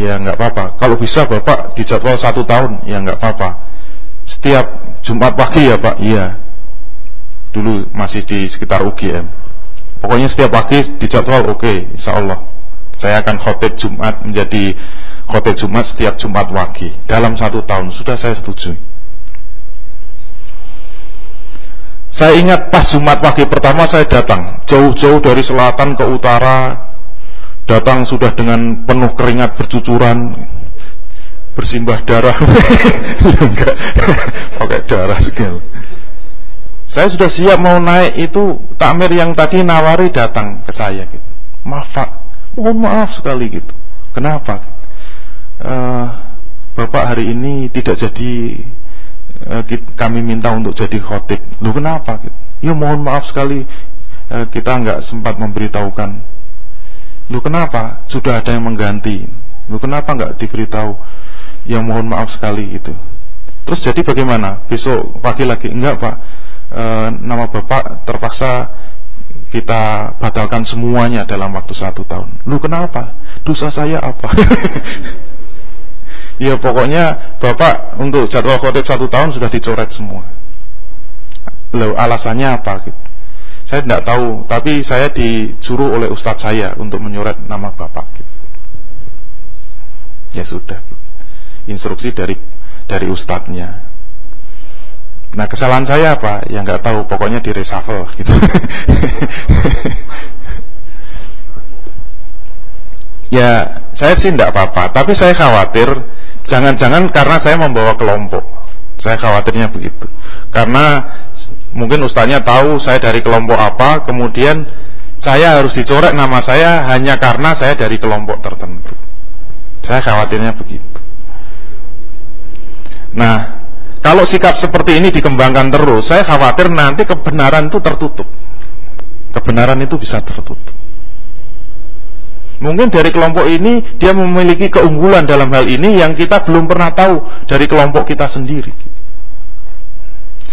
Ya nggak apa-apa. Kalau bisa bapak dijadwal satu tahun ya nggak apa-apa. Setiap Jumat pagi ya pak? Iya. Dulu masih di sekitar UGM pokoknya setiap pagi dijadwal oke okay, insya Allah. Saya akan khotib Jumat menjadi khotib Jumat setiap Jumat pagi. Dalam satu tahun. Sudah saya setuju. Saya ingat pas Jumat pagi pertama saya datang. Jauh-jauh dari selatan ke utara datang sudah dengan penuh keringat bercucuran bersimbah darah. Enggak. Pakai darah segala. Saya sudah siap mau naik itu takmir yang tadi nawari datang ke saya gitu. Maaf pak. Mohon maaf sekali gitu. Kenapa? Uh, bapak hari ini tidak jadi uh, kami minta untuk jadi khotib. Lu kenapa gitu? Ya mohon maaf sekali. Uh, kita nggak sempat memberitahukan Lu kenapa? Sudah ada yang mengganti. Lu kenapa nggak diberitahu? Yang mohon maaf sekali itu. Terus jadi bagaimana? Besok pagi lagi enggak pak? E, nama bapak terpaksa kita batalkan semuanya dalam waktu satu tahun. Lu kenapa? Dosa saya apa? ya pokoknya bapak untuk jadwal khotib satu tahun sudah dicoret semua. Lalu alasannya apa? Gitu. Saya tidak tahu, tapi saya disuruh oleh ustadz saya untuk menyurat nama bapak. Gitu. Ya sudah. Gitu. instruksi dari dari ustadznya. Nah kesalahan saya apa? Ya nggak tahu, pokoknya di reshuffle gitu. ya saya sih tidak apa-apa, tapi saya khawatir jangan-jangan karena saya membawa kelompok. Saya khawatirnya begitu. Karena mungkin ustaznya tahu saya dari kelompok apa, kemudian saya harus dicoret nama saya hanya karena saya dari kelompok tertentu. Saya khawatirnya begitu. Nah, kalau sikap seperti ini dikembangkan terus, saya khawatir nanti kebenaran itu tertutup. Kebenaran itu bisa tertutup. Mungkin dari kelompok ini dia memiliki keunggulan dalam hal ini yang kita belum pernah tahu dari kelompok kita sendiri.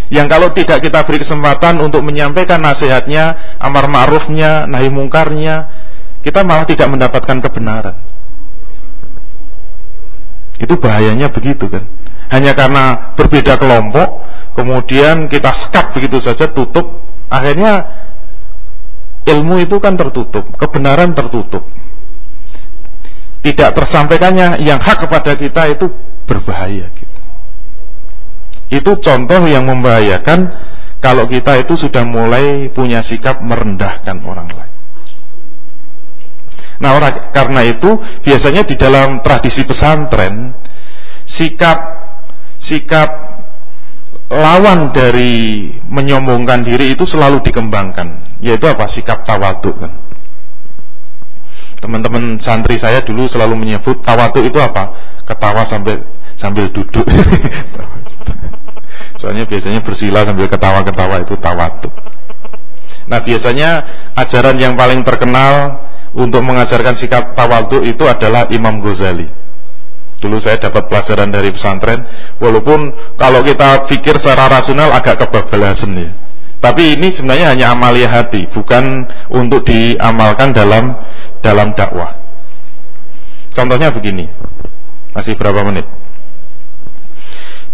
Yang kalau tidak kita beri kesempatan untuk menyampaikan nasihatnya, amar ma'rufnya, nahi mungkarnya, kita malah tidak mendapatkan kebenaran. Itu bahayanya begitu kan hanya karena berbeda kelompok kemudian kita sekat begitu saja tutup akhirnya ilmu itu kan tertutup kebenaran tertutup tidak tersampaikannya yang hak kepada kita itu berbahaya gitu. Itu contoh yang membahayakan kalau kita itu sudah mulai punya sikap merendahkan orang lain. Nah, orang, karena itu biasanya di dalam tradisi pesantren sikap sikap lawan dari menyombongkan diri itu selalu dikembangkan yaitu apa? Sikap tawaduk kan? Teman-teman santri saya dulu selalu menyebut tawaduk itu apa? Ketawa sambil sambil duduk soalnya biasanya bersila sambil ketawa-ketawa itu tawaduk nah biasanya ajaran yang paling terkenal untuk mengajarkan sikap tawaduk itu adalah Imam Ghazali Dulu saya dapat pelajaran dari pesantren, walaupun kalau kita pikir secara rasional agak kebablasan ya. Tapi ini sebenarnya hanya amalia hati, bukan untuk diamalkan dalam dalam dakwah. Contohnya begini, masih berapa menit?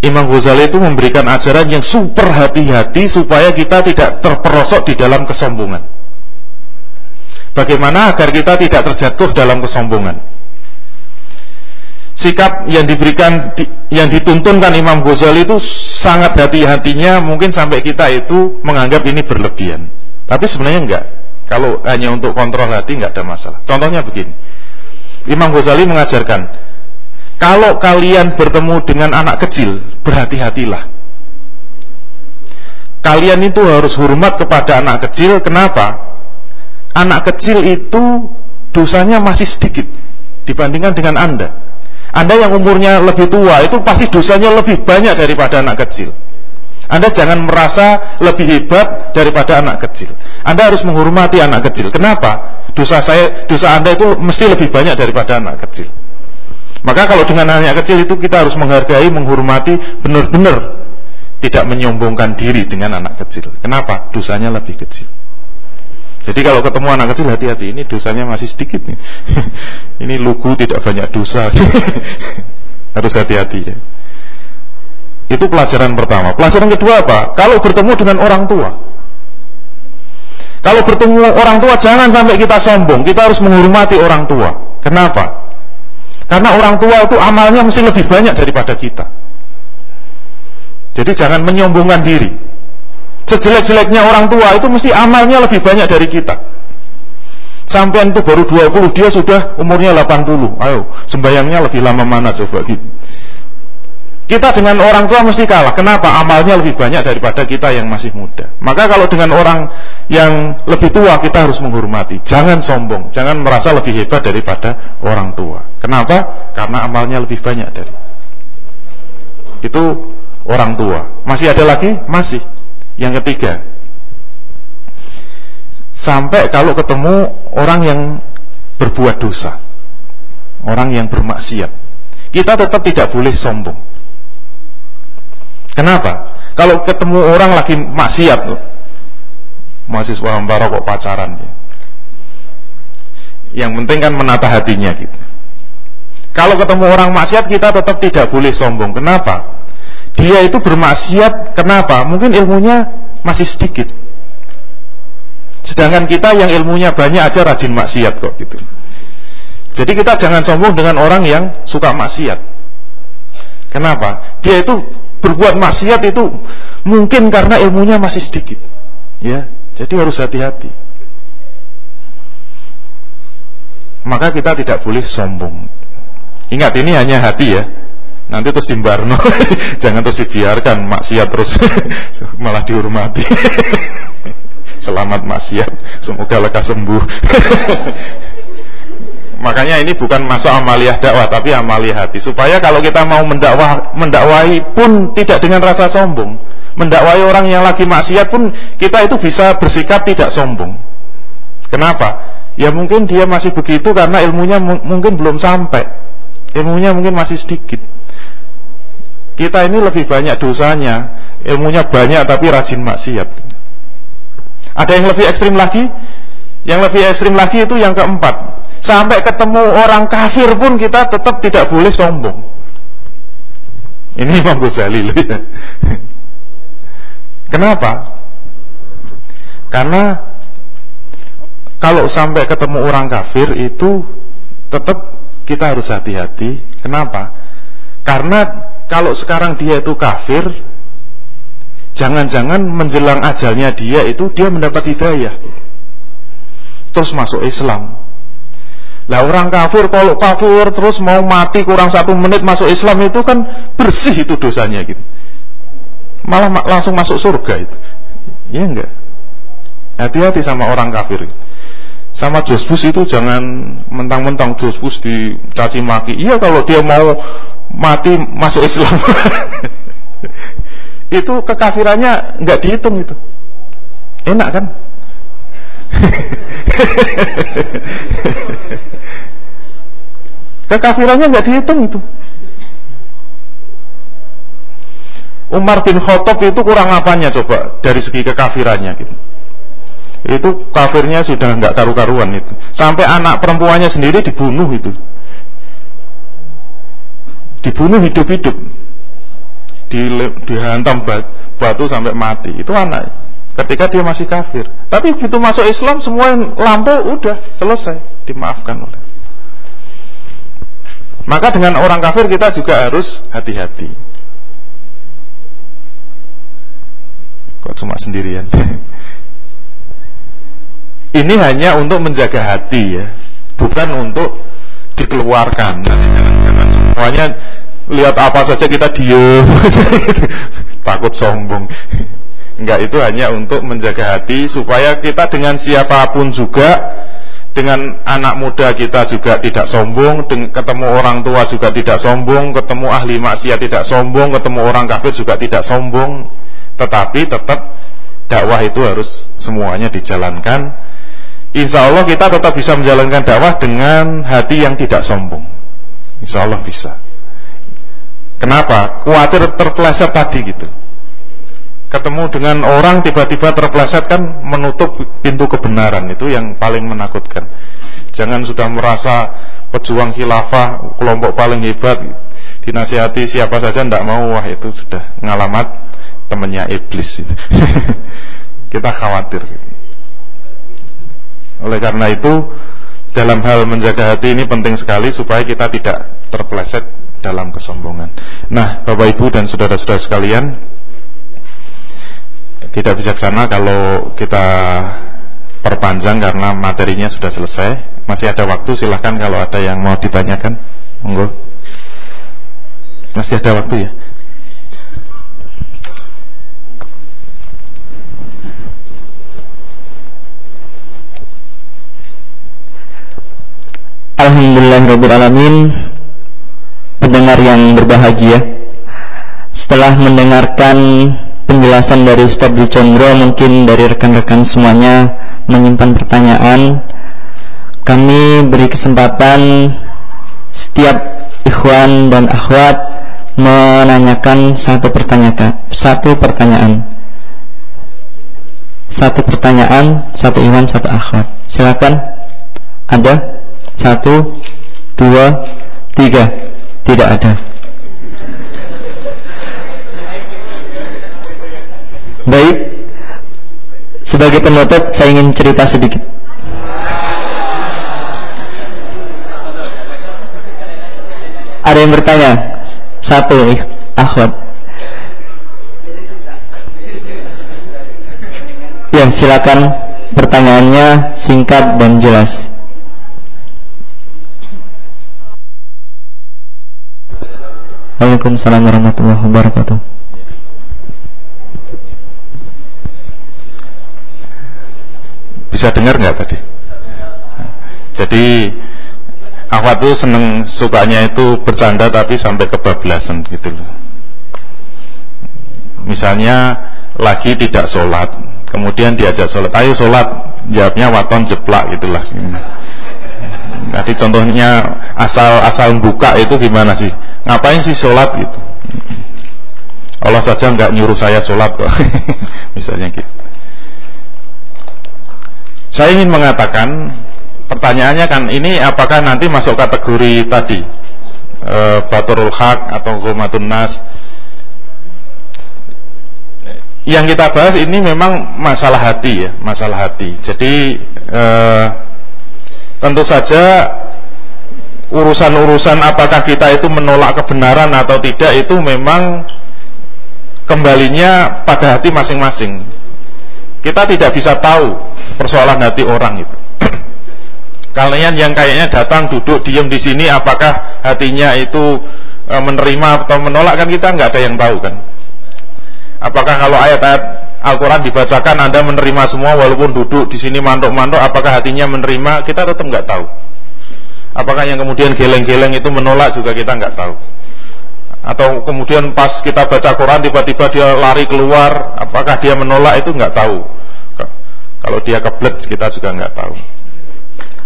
Imam Ghazali itu memberikan ajaran yang super hati-hati supaya kita tidak terperosok di dalam kesombongan. Bagaimana agar kita tidak terjatuh dalam kesombongan? sikap yang diberikan yang dituntunkan Imam Ghazali itu sangat hati-hatinya mungkin sampai kita itu menganggap ini berlebihan tapi sebenarnya enggak kalau hanya untuk kontrol hati enggak ada masalah contohnya begini Imam Ghazali mengajarkan kalau kalian bertemu dengan anak kecil berhati-hatilah kalian itu harus hormat kepada anak kecil kenapa anak kecil itu dosanya masih sedikit dibandingkan dengan anda anda yang umurnya lebih tua itu pasti dosanya lebih banyak daripada anak kecil. Anda jangan merasa lebih hebat daripada anak kecil. Anda harus menghormati anak kecil. Kenapa? Dosa saya, dosa Anda itu mesti lebih banyak daripada anak kecil. Maka kalau dengan anak kecil itu kita harus menghargai, menghormati, benar-benar tidak menyombongkan diri dengan anak kecil. Kenapa? Dosanya lebih kecil. Jadi kalau ketemu anak kecil hati-hati ini dosanya masih sedikit nih. ini lugu tidak banyak dosa. Harus hati-hati ya. Itu pelajaran pertama. Pelajaran kedua apa? Kalau bertemu dengan orang tua. Kalau bertemu orang tua jangan sampai kita sombong. Kita harus menghormati orang tua. Kenapa? Karena orang tua itu amalnya mesti lebih banyak daripada kita. Jadi jangan menyombongkan diri. Sejelek-jeleknya orang tua itu mesti amalnya lebih banyak dari kita. Sampai itu baru 20, dia sudah umurnya 80. Ayo, sembayangnya lebih lama mana coba gitu. Kita dengan orang tua mesti kalah. Kenapa? Amalnya lebih banyak daripada kita yang masih muda. Maka kalau dengan orang yang lebih tua kita harus menghormati. Jangan sombong, jangan merasa lebih hebat daripada orang tua. Kenapa? Karena amalnya lebih banyak dari. Itu orang tua. Masih ada lagi? Masih. Yang ketiga, sampai kalau ketemu orang yang berbuat dosa, orang yang bermaksiat, kita tetap tidak boleh sombong. Kenapa? Kalau ketemu orang lagi maksiat, mahasiswa hambara kok pacaran ya. Yang penting kan menata hatinya gitu. Kalau ketemu orang maksiat kita tetap tidak boleh sombong. Kenapa? Dia itu bermaksiat kenapa? Mungkin ilmunya masih sedikit. Sedangkan kita yang ilmunya banyak aja rajin maksiat kok gitu. Jadi kita jangan sombong dengan orang yang suka maksiat. Kenapa? Dia itu berbuat maksiat itu mungkin karena ilmunya masih sedikit. Ya, jadi harus hati-hati. Maka kita tidak boleh sombong. Ingat ini hanya hati ya. Nanti terus dimbarno. Jangan terus dibiarkan maksiat terus malah dihormati. Selamat maksiat, semoga lekas sembuh. Makanya ini bukan masuk amaliah dakwah tapi amaliah hati supaya kalau kita mau mendakwah mendakwahi pun tidak dengan rasa sombong. Mendakwahi orang yang lagi maksiat pun kita itu bisa bersikap tidak sombong. Kenapa? Ya mungkin dia masih begitu karena ilmunya mungkin belum sampai. Ilmunya mungkin masih sedikit. Kita ini lebih banyak dosanya, ilmunya banyak tapi rajin maksiat. Ada yang lebih ekstrim lagi? Yang lebih ekstrim lagi itu yang keempat Sampai ketemu orang kafir pun kita tetap tidak boleh sombong. Ini Imam Ghazali ya. Kenapa? Karena kalau sampai ketemu orang kafir itu tetap kita harus hati-hati. Kenapa? Karena kalau sekarang dia itu kafir, jangan-jangan menjelang ajalnya dia itu dia mendapat hidayah. Terus masuk Islam. Lah orang kafir kalau kafir terus mau mati kurang satu menit masuk Islam itu kan bersih itu dosanya gitu. Malah ma langsung masuk surga itu. Iya enggak? Hati-hati sama orang kafir. Sama Josbus itu jangan mentang-mentang Josbus dicaci maki. Iya kalau dia mau mati masuk Islam. itu kekafirannya nggak dihitung itu. Enak kan? Kekafirannya nggak dihitung itu. Umar bin Khattab itu kurang apanya coba dari segi kekafirannya gitu. Itu kafirnya sudah nggak karu-karuan itu. Sampai anak perempuannya sendiri dibunuh itu. Dibunuh hidup-hidup. Dihantam batu sampai mati. Itu anak ketika dia masih kafir. Tapi begitu masuk Islam semua yang lampu udah selesai, dimaafkan oleh maka dengan orang kafir kita juga harus hati-hati. Kok cuma sendirian? Ini hanya untuk menjaga hati ya, bukan untuk dikeluarkan. Nanti jangan-jangan semuanya lihat apa saja kita diem, takut sombong. Enggak itu hanya untuk menjaga hati supaya kita dengan siapa pun juga dengan anak muda kita juga tidak sombong, ketemu orang tua juga tidak sombong, ketemu ahli maksiat tidak sombong, ketemu orang kafir juga tidak sombong, tetapi tetap dakwah itu harus semuanya dijalankan. Insya Allah kita tetap bisa menjalankan dakwah dengan hati yang tidak sombong. Insya Allah bisa. Kenapa? Kuatir terpeleset tadi gitu ketemu dengan orang tiba-tiba terpleset kan menutup pintu kebenaran itu yang paling menakutkan. Jangan sudah merasa pejuang khilafah kelompok paling hebat dinasihati siapa saja tidak mau wah itu sudah ngalamat temannya iblis Kita khawatir. Oleh karena itu dalam hal menjaga hati ini penting sekali supaya kita tidak terpleset dalam kesombongan. Nah, Bapak Ibu dan saudara-saudara sekalian, tidak bijaksana kalau kita perpanjang karena materinya sudah selesai. Masih ada waktu, silahkan kalau ada yang mau ditanyakan. Monggo. Masih ada waktu ya? Alhamdulillahirrahmanirrahim Pendengar yang berbahagia Setelah mendengarkan penjelasan dari Ustaz Condro mungkin dari rekan-rekan semuanya menyimpan pertanyaan. Kami beri kesempatan setiap ikhwan dan akhwat menanyakan satu pertanyaan satu pertanyaan. Satu pertanyaan satu ikhwan satu akhwat. Silakan. Ada? Satu dua tiga. Tidak ada Baik Sebagai penutup saya ingin cerita sedikit Ada yang bertanya satu nih, akhwat. Ya, silakan pertanyaannya singkat dan jelas. Waalaikumsalam warahmatullahi wabarakatuh. Bisa dengar nggak tadi? Jadi Akhwat tuh seneng sukanya itu bercanda tapi sampai kebablasan gitu loh. Misalnya lagi tidak sholat, kemudian diajak sholat, ayo sholat, jawabnya waton jeplak gitulah. Jadi contohnya asal asal buka itu gimana sih? Ngapain sih sholat gitu? Allah saja nggak nyuruh saya sholat kok, misalnya gitu. Saya ingin mengatakan pertanyaannya kan ini apakah nanti masuk kategori tadi e, baturul hak atau hukumatun nas? Yang kita bahas ini memang masalah hati ya masalah hati. Jadi e, tentu saja urusan-urusan apakah kita itu menolak kebenaran atau tidak itu memang kembalinya pada hati masing-masing kita tidak bisa tahu persoalan hati orang itu Kalian yang kayaknya datang duduk diam di sini apakah hatinya itu e, menerima atau menolak kan kita nggak ada yang tahu kan. Apakah kalau ayat-ayat Al-Quran dibacakan Anda menerima semua walaupun duduk di sini mantuk-mantuk apakah hatinya menerima kita tetap nggak tahu. Apakah yang kemudian geleng-geleng itu menolak juga kita nggak tahu. Atau kemudian pas kita baca Quran tiba-tiba dia lari keluar apakah dia menolak itu nggak tahu. Kalau dia keblet kita juga nggak tahu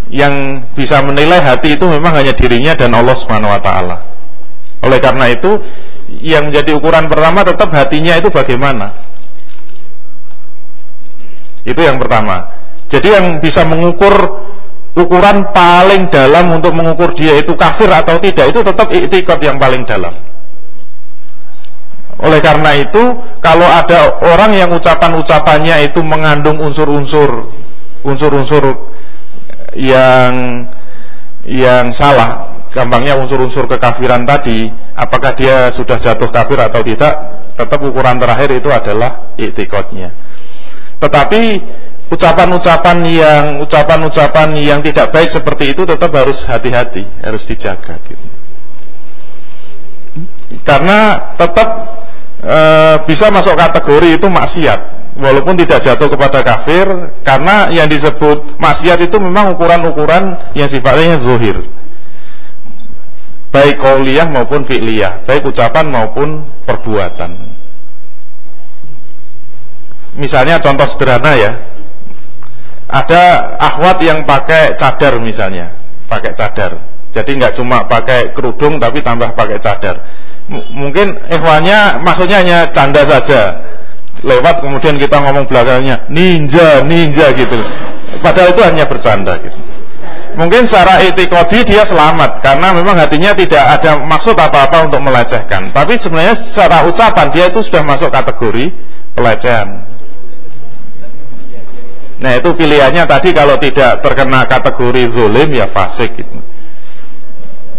yang bisa menilai hati itu memang hanya dirinya dan Allah Subhanahu wa taala. Oleh karena itu, yang menjadi ukuran pertama tetap hatinya itu bagaimana. Itu yang pertama. Jadi yang bisa mengukur ukuran paling dalam untuk mengukur dia itu kafir atau tidak itu tetap iktikad yang paling dalam. Oleh karena itu, kalau ada orang yang ucapan-ucapannya itu mengandung unsur-unsur unsur-unsur yang yang salah gampangnya unsur-unsur kekafiran tadi apakah dia sudah jatuh kafir atau tidak tetap ukuran terakhir itu adalah iktikadnya tetapi ucapan-ucapan yang ucapan-ucapan yang tidak baik seperti itu tetap harus hati-hati harus dijaga gitu. karena tetap e, bisa masuk kategori itu maksiat. Walaupun tidak jatuh kepada kafir karena yang disebut maksiat itu memang ukuran-ukuran yang sifatnya zuhir. Baik kauliyah maupun fi'liyah baik ucapan maupun perbuatan. Misalnya contoh sederhana ya. Ada akhwat yang pakai cadar misalnya pakai cadar. Jadi nggak cuma pakai kerudung tapi tambah pakai cadar mungkin ikhwannya maksudnya hanya canda saja. Lewat kemudian kita ngomong belakangnya ninja ninja gitu. Padahal itu hanya bercanda gitu. Mungkin secara etikodi dia selamat karena memang hatinya tidak ada maksud apa-apa untuk melecehkan. Tapi sebenarnya secara ucapan dia itu sudah masuk kategori pelecehan. Nah itu pilihannya tadi kalau tidak terkena kategori zulim ya fasik gitu.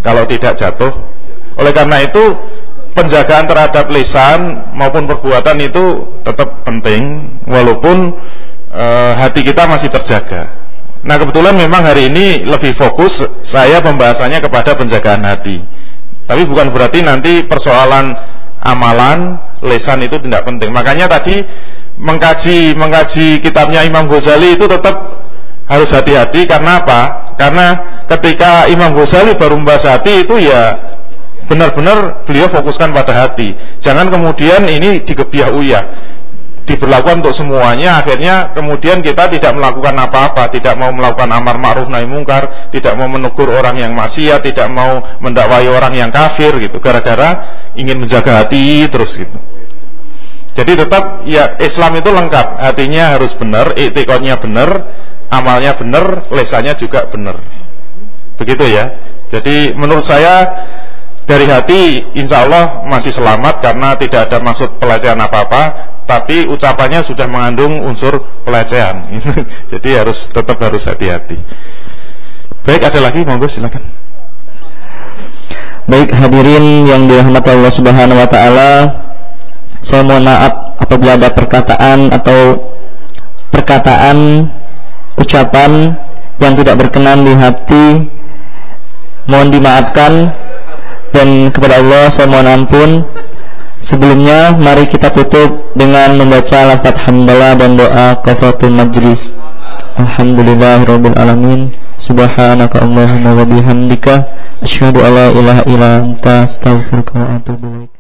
Kalau tidak jatuh. Oleh karena itu penjagaan terhadap lisan maupun perbuatan itu tetap penting walaupun e, hati kita masih terjaga. Nah kebetulan memang hari ini lebih fokus saya pembahasannya kepada penjagaan hati. Tapi bukan berarti nanti persoalan amalan lisan itu tidak penting. Makanya tadi mengkaji mengkaji kitabnya Imam Ghazali itu tetap harus hati-hati karena apa? Karena ketika Imam Ghazali baru membahas hati itu ya benar-benar beliau fokuskan pada hati. Jangan kemudian ini digebiah uyah diberlakukan untuk semuanya akhirnya kemudian kita tidak melakukan apa-apa tidak mau melakukan amar ma'ruf nahi mungkar tidak mau menegur orang yang maksiat tidak mau mendakwai orang yang kafir gitu gara-gara ingin menjaga hati terus gitu. Jadi tetap ya Islam itu lengkap. Hatinya harus benar etikotnya benar amalnya benar lesannya juga benar. Begitu ya. Jadi menurut saya dari hati insya Allah masih selamat karena tidak ada maksud pelecehan apa-apa tapi ucapannya sudah mengandung unsur pelecehan. Jadi harus tetap harus hati-hati. Baik ada lagi? Monggo silakan. Baik hadirin yang dirahmati Allah Subhanahu wa taala, saya mohon maaf apabila ada perkataan atau perkataan ucapan yang tidak berkenan di hati. Mohon dimaafkan dan kepada Allah saya mohon ampun. Sebelumnya mari kita tutup dengan membaca lafaz hamdalah dan doa kafaratul majlis. Alhamdulillahirabbil alamin. Subhanaka allahumma wa bihamdika. Asyhadu alla ilaha illa anta astaghfiruka wa atubu ilaik